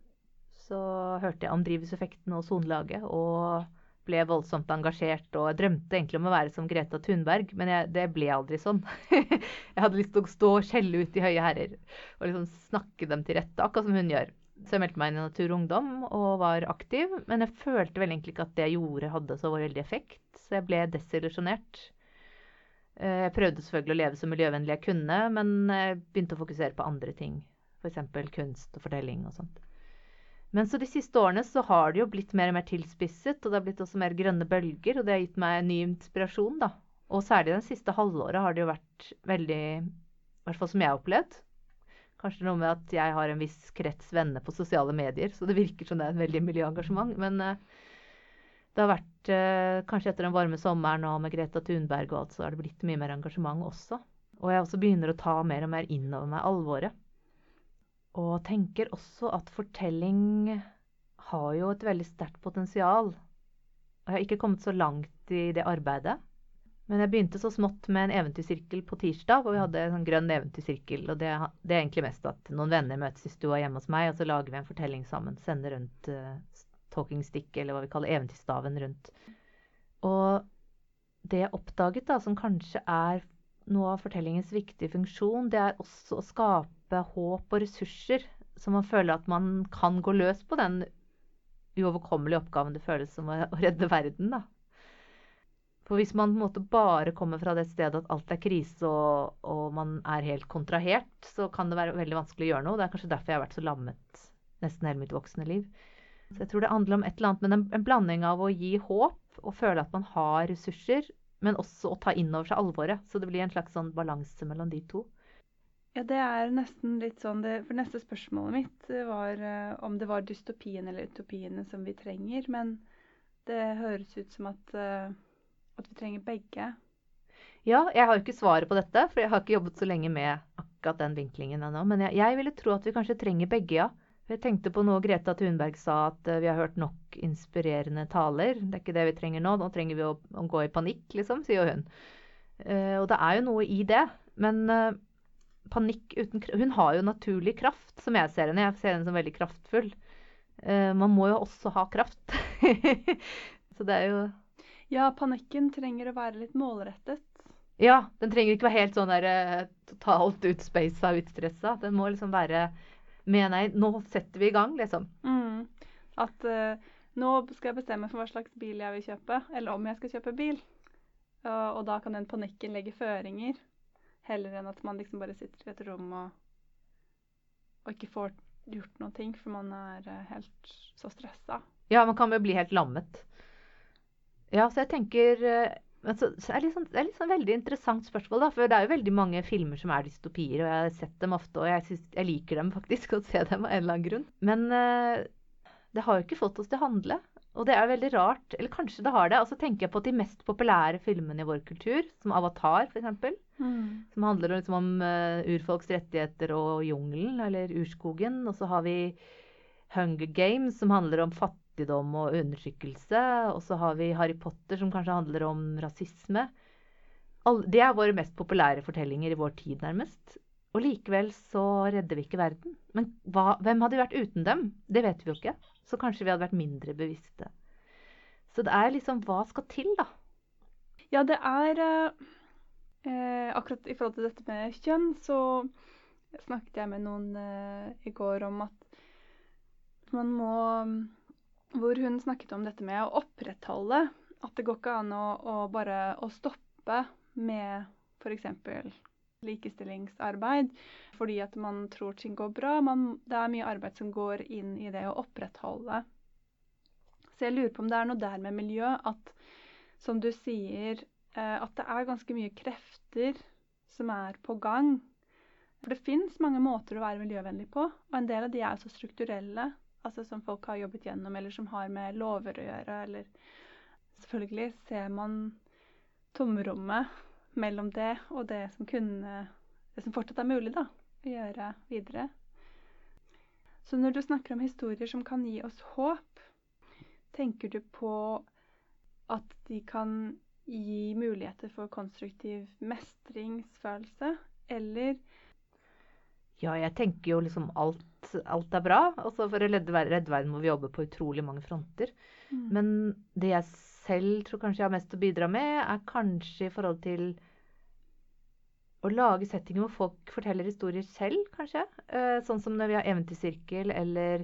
Så hørte jeg om drivhuseffekten og sonelaget og ble voldsomt engasjert. Og jeg drømte egentlig om å være som Greta Thunberg, men jeg, det ble aldri sånn. jeg hadde lyst til å stå og skjelle ut de høye herrer og liksom snakke dem til rette, akkurat som hun gjør. Så jeg meldte meg inn i Natur og Ungdom og var aktiv, men jeg følte vel egentlig ikke at det jeg gjorde hadde så veldig effekt. Så jeg ble desillusjonert. Eh, Jeg prøvde selvfølgelig å leve så miljøvennlig jeg kunne, men jeg begynte å fokusere på andre ting. F.eks. kunst og fortelling og sånt. Men så de siste årene så har det jo blitt mer og mer tilspisset, og det har blitt også mer grønne bølger, og det har gitt meg ny inspirasjon, da. Og særlig den siste halvåret har det jo vært veldig I hvert fall som jeg har opplevd. Kanskje noe med at jeg har en viss krets venner på sosiale medier, så det virker som det er et veldig miljøengasjement. Men eh, det har vært eh, Kanskje etter den varme sommeren og med Greta Thunberg og alt, så har det blitt mye mer engasjement også. Og jeg også begynner å ta mer og mer inn over meg alvoret. Og tenker også at fortelling har jo et veldig sterkt potensial. Jeg har ikke kommet så langt i det arbeidet. Men jeg begynte så smått med en eventyrsirkel på tirsdag, hvor vi hadde en sånn grønn eventyrsirkel. Og det, det er egentlig mest at noen venner møtes i stua hjemme hos meg, og så lager vi en fortelling sammen. Sender rundt uh, talking stick, eller hva vi kaller eventyrstaven, rundt. Og det jeg oppdaget, da, som kanskje er noe av fortellingens viktige funksjon, det er også å skape håp og ressurser, så man føler at man kan gå løs på den uoverkommelige oppgaven det føles som å, redde verden, da. For hvis man på en måte bare kommer fra det stedet at alt er krise og, og man er helt kontrahert, så kan det være veldig vanskelig å gjøre noe. Det er kanskje derfor jeg har vært så lammet nesten hele mitt voksne liv. Så jeg tror det handler om et eller annet, men en, en blanding av å gi håp og føle at man har ressurser, men også å ta inn over seg alvoret. Så det blir en slags sånn balanse mellom de to. Ja, det er nesten litt sånn det, For neste spørsmålet mitt var uh, om det var dystopien eller utopiene som vi trenger. Men det høres ut som at, uh, at vi trenger begge. Ja, jeg har jo ikke svaret på dette, for jeg har ikke jobbet så lenge med akkurat den vinklingen ennå. Men jeg, jeg ville tro at vi kanskje trenger begge, ja. Jeg tenkte på noe Greta Thunberg sa, at uh, vi har hørt nok inspirerende taler. Det er ikke det vi trenger nå. Nå trenger vi å, å gå i panikk, liksom, sier hun. Uh, og det er jo noe i det. Men uh, panikk uten Hun har jo naturlig kraft, som jeg ser henne. Jeg ser henne som veldig kraftfull. Eh, man må jo også ha kraft. Så det er jo Ja, panikken trenger å være litt målrettet. Ja, den trenger ikke være helt sånn der totalt totalt og utstressa. Den må liksom være med Nei, nå setter vi i gang, liksom. Mm. At uh, nå skal jeg bestemme for hva slags bil jeg vil kjøpe, eller om jeg skal kjøpe bil. Og, og da kan den panikken legge føringer, heller enn at man liksom bare sitter i et rom og, og ikke får gjort noen ting, for man er uh, helt så stressa. Ja, man kan jo bli helt lammet. Ja, så jeg tenker altså, så er det, sånn, det er litt sånn veldig interessant spørsmål, da. For det er jo veldig mange filmer som er dystopier, og jeg har sett dem ofte, og jeg, synes, jeg liker dem faktisk å se dem av en eller annen grunn. Men uh, det har jo ikke fått oss til å handle. Og det er veldig rart. Eller kanskje det har det. Og så tenker jeg på de mest populære filmene i vår kultur, som Avatar f.eks. Som handler liksom om uh, urfolks rettigheter og jungelen, eller urskogen. Og så har vi Hunger Games, som handler om fattigdom og undertrykkelse. Og så har vi Harry Potter, som kanskje handler om rasisme. Det er våre mest populære fortellinger i vår tid, nærmest. Og likevel så redder vi ikke verden. Men hva, hvem hadde vært uten dem? Det vet vi jo ikke. Så kanskje vi hadde vært mindre bevisste. Så det er liksom Hva skal til, da? Ja, det er eh, eh, Akkurat i forhold til dette med kjønn, så snakket jeg med noen eh, i går om at man må Hvor hun snakket om dette med å opprettholde. At det går ikke an å, å bare å stoppe med f.eks. likestillingsarbeid fordi at man tror ting går bra. Man, det er mye arbeid som går inn i det å opprettholde. Så jeg lurer på om det er noe der med miljø at som du sier, eh, at det er ganske mye krefter som er på gang. For det fins mange måter å være miljøvennlig på, og en del av de er så strukturelle. Altså som folk har jobbet gjennom, eller som har med lover å gjøre, eller Selvfølgelig ser man tomrommet mellom det og det som kunne Det som fortsatt er mulig, da, å gjøre videre. Så når du snakker om historier som kan gi oss håp, tenker du på at de kan gi muligheter for konstruktiv mestringsfølelse, eller Ja, jeg tenker jo liksom alt, alt er bra. Altså For å redde, redde verden må vi jobbe på utrolig mange fronter. Men det jeg selv tror kanskje jeg har mest å bidra med, er kanskje i forhold til å lage settinger hvor folk forteller historier selv, kanskje. Eh, sånn som når vi har eventyrsirkel, eller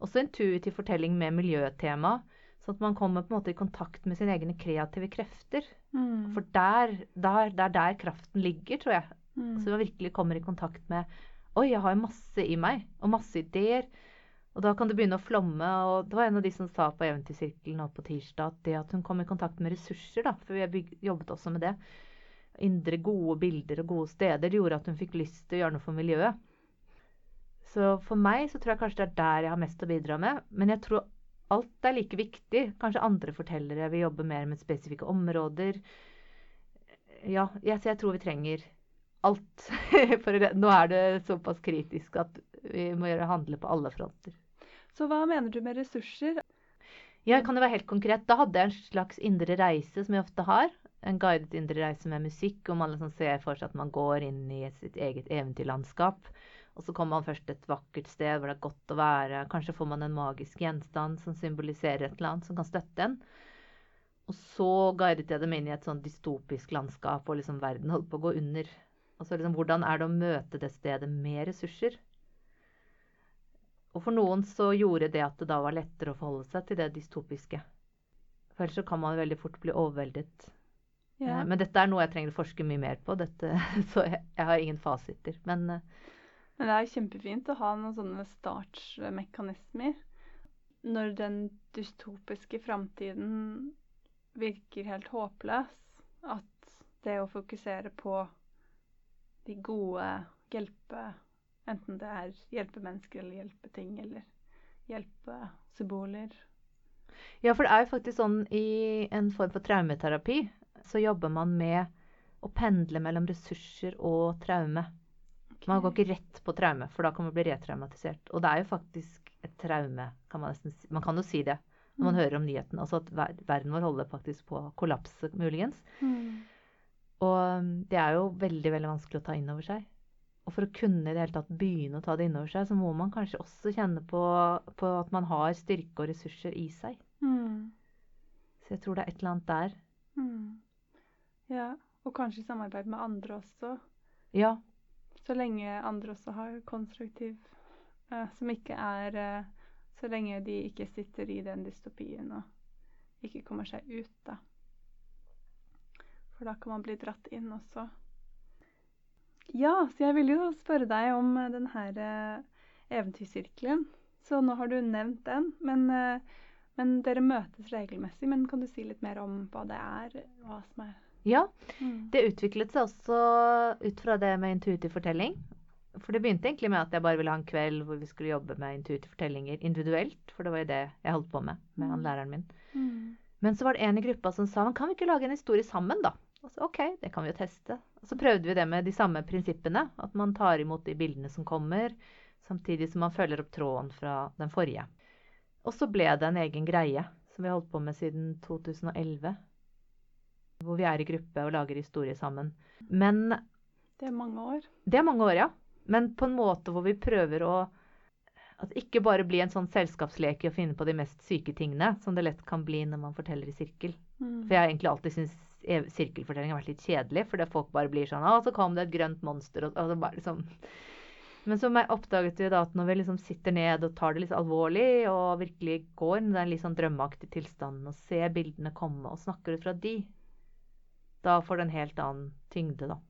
også intuitiv fortelling med miljøtema. Sånn at man kommer på en måte i kontakt med sine egne kreative krefter. Mm. For der, der, det er der kraften ligger, tror jeg. Mm. Så man virkelig kommer i kontakt med Oi, jeg har masse i meg, og masse ideer. Og da kan det begynne å flomme. Og det var en av de som sa på Eventyrsirkelen nå på tirsdag at det at hun kom i kontakt med ressurser, da, for vi har jobbet også med det, indre gode bilder og gode steder, gjorde at hun fikk lyst til å gjøre noe for miljøet. Så for meg så tror jeg kanskje det er der jeg har mest å bidra med. Men jeg tror alt er like viktig. Kanskje andre fortellere vil jobbe mer med spesifikke områder. Ja, jeg, jeg tror vi trenger alt. For nå er det såpass kritisk at vi må gjøre handle på alle fronter. Så hva mener du med ressurser? Jeg kan jo være helt konkret. Da hadde jeg en slags indre reise, som jeg ofte har. En guidet indre reise med musikk, hvor man liksom ser for seg at man går inn i sitt eget eventyrlandskap. Og så kommer man først til et vakkert sted hvor det er godt å være. Kanskje får man en magisk gjenstand som symboliserer et eller annet som kan støtte en. Og så guidet jeg dem inn i et sånn dystopisk landskap, og liksom verden holdt på å gå under. Og så liksom, hvordan er det å møte det stedet med ressurser? Og for noen så gjorde det at det da var lettere å forholde seg til det dystopiske. For ellers så kan man veldig fort bli overveldet. Ja. Eh, Men dette er noe jeg trenger å forske mye mer på, dette, så jeg, jeg har ingen fasiter. Men eh, Men det er kjempefint å ha noen sånne startsmekanismer. Når den dystopiske framtiden virker helt håpløs, at det å fokusere på de gode hjelpe Enten det er hjelpe mennesker eller hjelpe ting eller hjelpe symboler. Ja, for det er jo faktisk sånn i en form for traumeterapi så jobber man med å pendle mellom ressurser og traume. Man går ikke rett på traume, for da kan man bli retraumatisert. Og det er jo faktisk et traume, kan man nesten si. Man kan jo si det når man Mm. hører om nyheten. Altså at verden vår holder faktisk på å kollapse, muligens. Mm. Og um, det er jo veldig, veldig vanskelig å ta inn over seg. Og for å kunne i det hele tatt begynne å ta det inn over seg, så må man kanskje også kjenne på, på at man har styrke og ressurser i seg. Mm. Så jeg tror det er et eller annet der. Mm. Ja, og kanskje i samarbeid med andre også. Ja, Så lenge andre også har konstruktiv uh, Som ikke er uh, Så lenge de ikke sitter i den dystopien og ikke kommer seg ut, da. For da kan man bli dratt inn også. Ja, så jeg ville jo spørre deg om eh, den her eh, eventyrsirkelen. Så nå har du nevnt den, men, eh, men dere møtes regelmessig. Men kan du si litt mer om hva det er? Hva som er ja. mm. Det utviklet seg også ut fra det med intuitiv fortelling. For det begynte egentlig med at jeg bare ville ha en kveld hvor vi skulle jobbe med intuitive fortellinger individuelt. For det var jo det jeg holdt på med med han Mm. læreren min. Mm. Men så var det en i gruppa som sa men kan vi ikke lage en historie sammen, da? Og så OK, det kan vi jo teste. Og så prøvde vi det med de samme prinsippene. At man tar imot de bildene som kommer, samtidig som man følger opp tråden fra den forrige. Og så ble det en egen greie som vi har holdt på med siden 2011. Hvor vi er i gruppe og lager historie sammen. Men Det er mange år. det er mange år, ja. Men på en måte hvor vi prøver å At ikke bare bli en sånn selskapsleke i å finne på de mest syke tingene, som det lett kan bli når man forteller i sirkel. Mm. For jeg har egentlig alltid syntes sirkelfortelling har vært litt kjedelig, fordi folk bare blir sånn Å, så kom det et grønt monster, og, og bare liksom Men så oppdaget vi da at når vi liksom sitter ned og tar det litt alvorlig, og virkelig går inn i den litt sånn drømmeaktige tilstanden og ser bildene komme og snakker ut fra de, da får det en helt annen tyngde, da.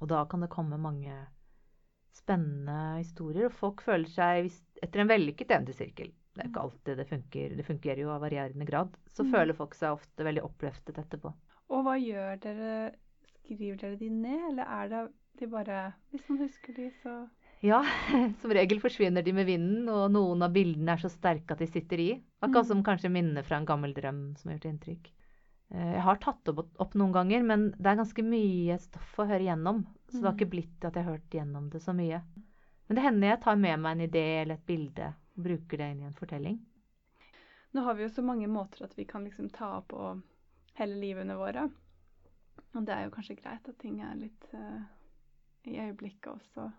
Og da kan det komme mange spennende historier, og folk føler seg Etter en vellykket eventyrsirkel, det er ikke alltid det funker, det fungerer jo av varierende grad, så Mm. føler folk seg ofte veldig oppløftet etterpå. Og hva gjør dere? Skriver dere de ned, eller er det de bare Hvis man husker de, så Ja, som regel forsvinner de med vinden, og noen av bildene er så sterke at de sitter i. Akkurat Mm. som kanskje minner fra en gammel drøm som har gjort inntrykk. Eh, Jeg har tatt opp, opp noen ganger, men det er ganske mye stoff å høre gjennom. Så det har Mm. ikke blitt at jeg har hørt gjennom det så mye. Men det hender jeg tar med meg en idé eller et bilde og bruker det inn i en fortelling. Nå har vi jo så mange måter at vi kan liksom ta opp og hele livene våre. Og det er jo kanskje greit at ting er litt uh, i øyeblikket også.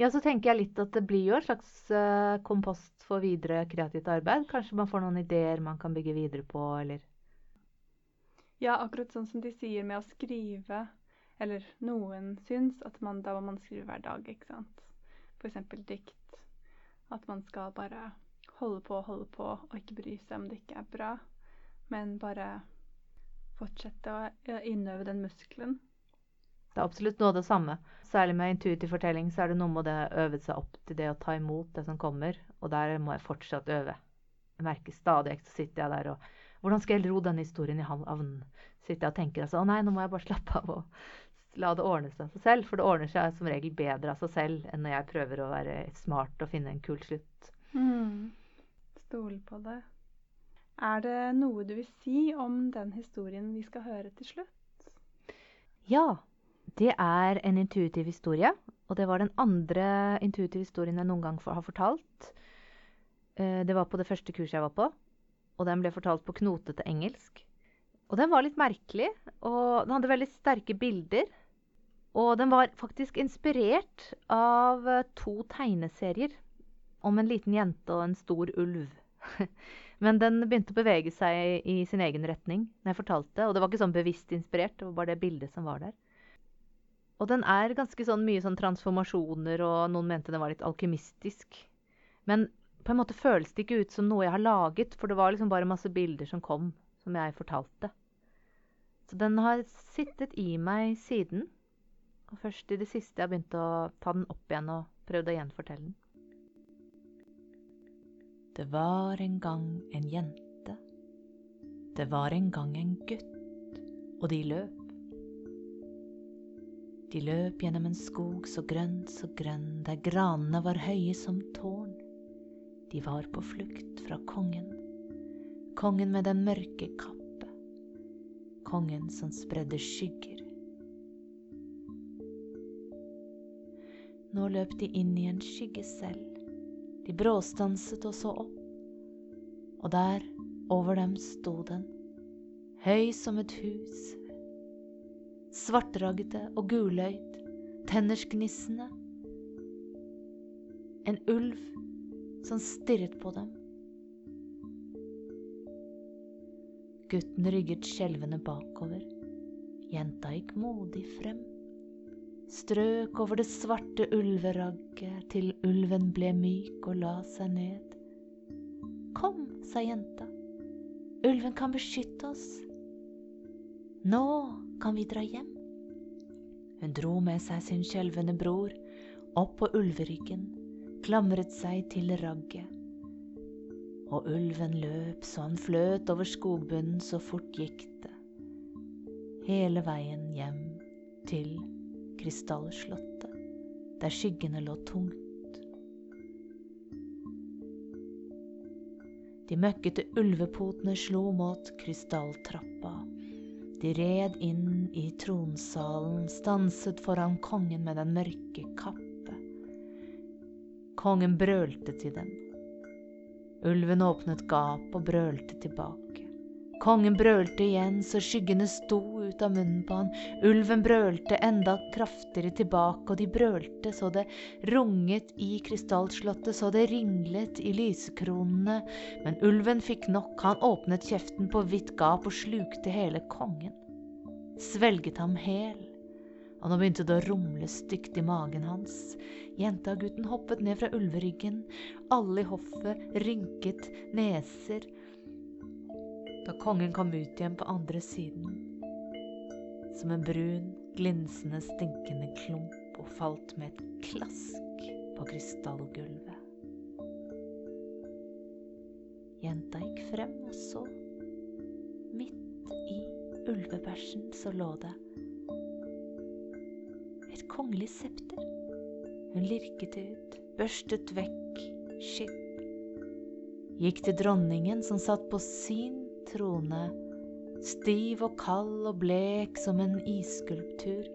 Ja, så tenker jeg litt at det blir jo en slags uh, kompost for videre kreativt arbeid. Kanskje man får noen ideer man kan bygge videre på, eller Ja, akkurat sånn som de sier med å skrive, eller noen syns at man, da må man skrive hver dag, ikke sant. Eksempel dikt. At man skal bare holde på og holde på, og ikke bry seg om det ikke er bra. Men bare fortsette å innøve den muskelen. Det er absolutt noe av det samme. Særlig med intuitiv fortelling så er det noe med det å øve seg opp til det å ta imot det som kommer, og der må jeg fortsatt øve. Jeg merker stadig så sitter jeg der og Hvordan skal jeg ro denne historien i havn? Sitter jeg og tenker altså, å nei, nå må jeg bare slappe av og la det ordne seg av seg selv. For det ordner seg som regel bedre av seg selv enn når jeg prøver å være smart og finne en kul slutt. Stole på det. Er det noe du vil si om den historien vi skal høre til slutt? Ja, det er en intuitiv historie. Og det var den andre intuitive historien jeg noen gang for- har fortalt. Eh, Det var på det første kurset jeg var på. Og den ble fortalt på knotete engelsk. Og den var litt merkelig. Og den hadde veldig sterke bilder. Og den var faktisk inspirert av eh, to tegneserier om en liten jente og en stor ulv. Men den begynte å bevege seg i sin egen retning når jeg fortalte. Og det var ikke sånn bevisst inspirert, det var bare det bildet som var der. Og den er ganske sånn mye sånn transformasjoner, og noen mente den var litt alkymistisk. Men på en måte føles det ikke ut som noe jeg har laget, for det var liksom bare masse bilder som kom, som jeg fortalte. Så den har sittet i meg siden. Og først i det siste jeg begynte å ta den opp igjen og prøvde å gjenfortelle den. Det var en gang en jente. Det var en gang en gutt, og de løp. De løp gjennom en skog så grønn, så grønn, der granene var høye som tårn. De var på flukt fra kongen. Kongen med den mørke kappe. Kongen som spredde skygger. Nå løp de inn i en skygge selv. De bråstanset og så opp. Og der, over dem, sto den, høy som et hus, svartragde og guløyd, tennersgnissende. En ulv som stirret på dem. Gutten rygget skjelvende bakover. Jenta gikk modig frem. Strøk over det svarte ulveragget til ulven ble myk og la seg ned. Kom, sa jenta. Ulven kan beskytte oss. Nå kan vi dra hjem. Hun dro med seg sin skjelvende bror opp på ulveryggen, klamret seg til ragget og ulven løp så han fløt over skogbunnen, så fort gikk det. Hele veien hjem til Krystallslottet, der skyggene lå tungt. De møkkete ulvepotene slo mot krystalltrappa. De red inn i tronsalen, stanset foran kongen med den mørke kappe. Kongen brølte til dem. Ulven åpnet gap og brølte tilbake. Kongen brølte igjen så skyggene sto ut av munnen på han. Ulven brølte enda kraftigere tilbake, og de brølte så det runget i krystallslottet, så det ringlet i lysekronene. Men ulven fikk nok, han åpnet kjeften på vidt gap og slukte hele kongen. Svelget ham hel og nå begynte det å rumle stygt i magen hans. Jenta og gutten hoppet ned fra ulveryggen. Alle i hoffet rynket neser da kongen kom ut igjen på andre siden, som en brun, glinsende, stinkende klump og falt med et klask på krystallgulvet. Jenta gikk frem og så. Midt i ulvebæsjen så lå det et kongelig septer. Hun lirket ut, børstet vekk skitt. Gikk til dronningen som satt på sin trone, stiv og kald og blek som en isskulptur,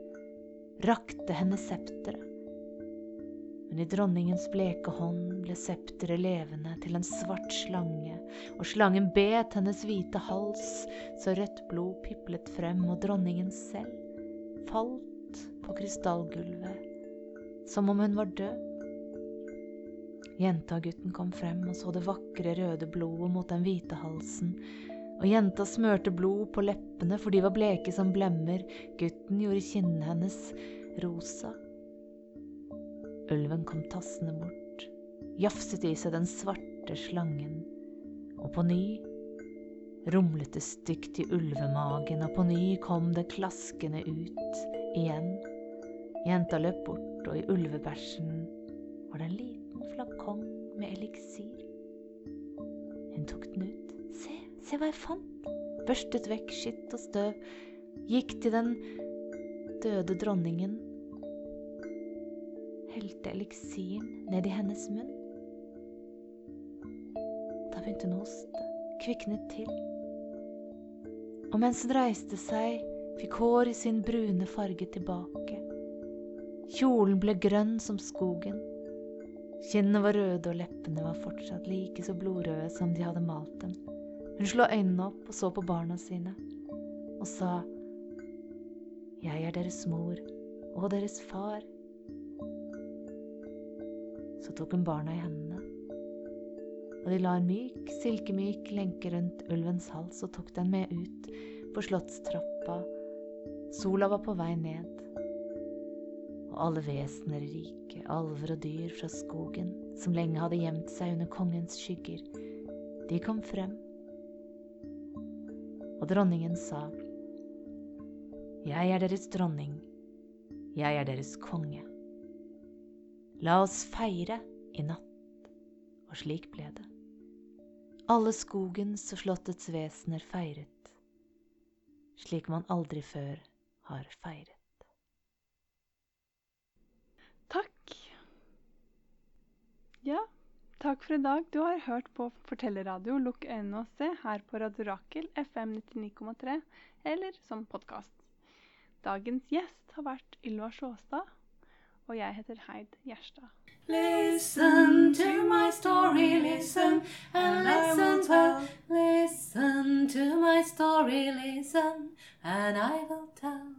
rakte henne septeret. Men i dronningens bleke hånd ble septeret levende til en svart slange, og slangen bet hennes hvite hals så rødt blod piplet frem, og dronningen selv falt på krystallgulvet, som om hun var død. Jenta og gutten kom frem og så det vakre, røde blodet mot den hvite halsen, og jenta smørte blod på leppene, for de var bleke som blemmer, gutten gjorde kinnene hennes rosa. Ulven kom tassende bort, jafset i seg den svarte slangen, og på ny rumlet det stygt i ulvemagen, og på ny kom det klaskende ut igjen. Jenta løp bort, og i ulvebæsjen var det en liten flakong med eliksir. Hun tok den ut. Se, hva jeg fant! Børstet vekk skitt og støv, gikk til den døde dronningen, helte eliksiren ned i hennes munn. Da begynte hun å hoste, kviknet til. Og mens hun reiste seg, fikk hår i sin brune farge tilbake. Kjolen ble grønn som skogen. Kinnene var røde, og leppene var fortsatt like så blodrøde som de hadde malt dem. Hun slo øynene opp og så på barna sine, og sa, Jeg er deres mor og deres far. Så tok hun barna i hendene, og de la en myk, silkemyk lenke rundt ulvens hals og tok den med ut på slottstrappa. Sola var på vei ned og alle vesener rike, alver og dyr fra skogen, som lenge hadde gjemt seg under kongens skygger, de kom frem. Og dronningen sa, Jeg er deres dronning, jeg er deres konge. La oss feire i natt. Og slik ble det. Alle skogens og slottets vesener feiret, slik man aldri før har feiret. Takk. Ja, takk for i dag. Du har hørt på Fortellerradio Lukk øynene og se her på Radio Rakel FM 99,3 eller som podkast. Dagens gjest har vært Ylva Sjåstad, og jeg heter Heid Gjerstad. Listen to my story, listen and listen well. Listen to my story, listen and I will tell.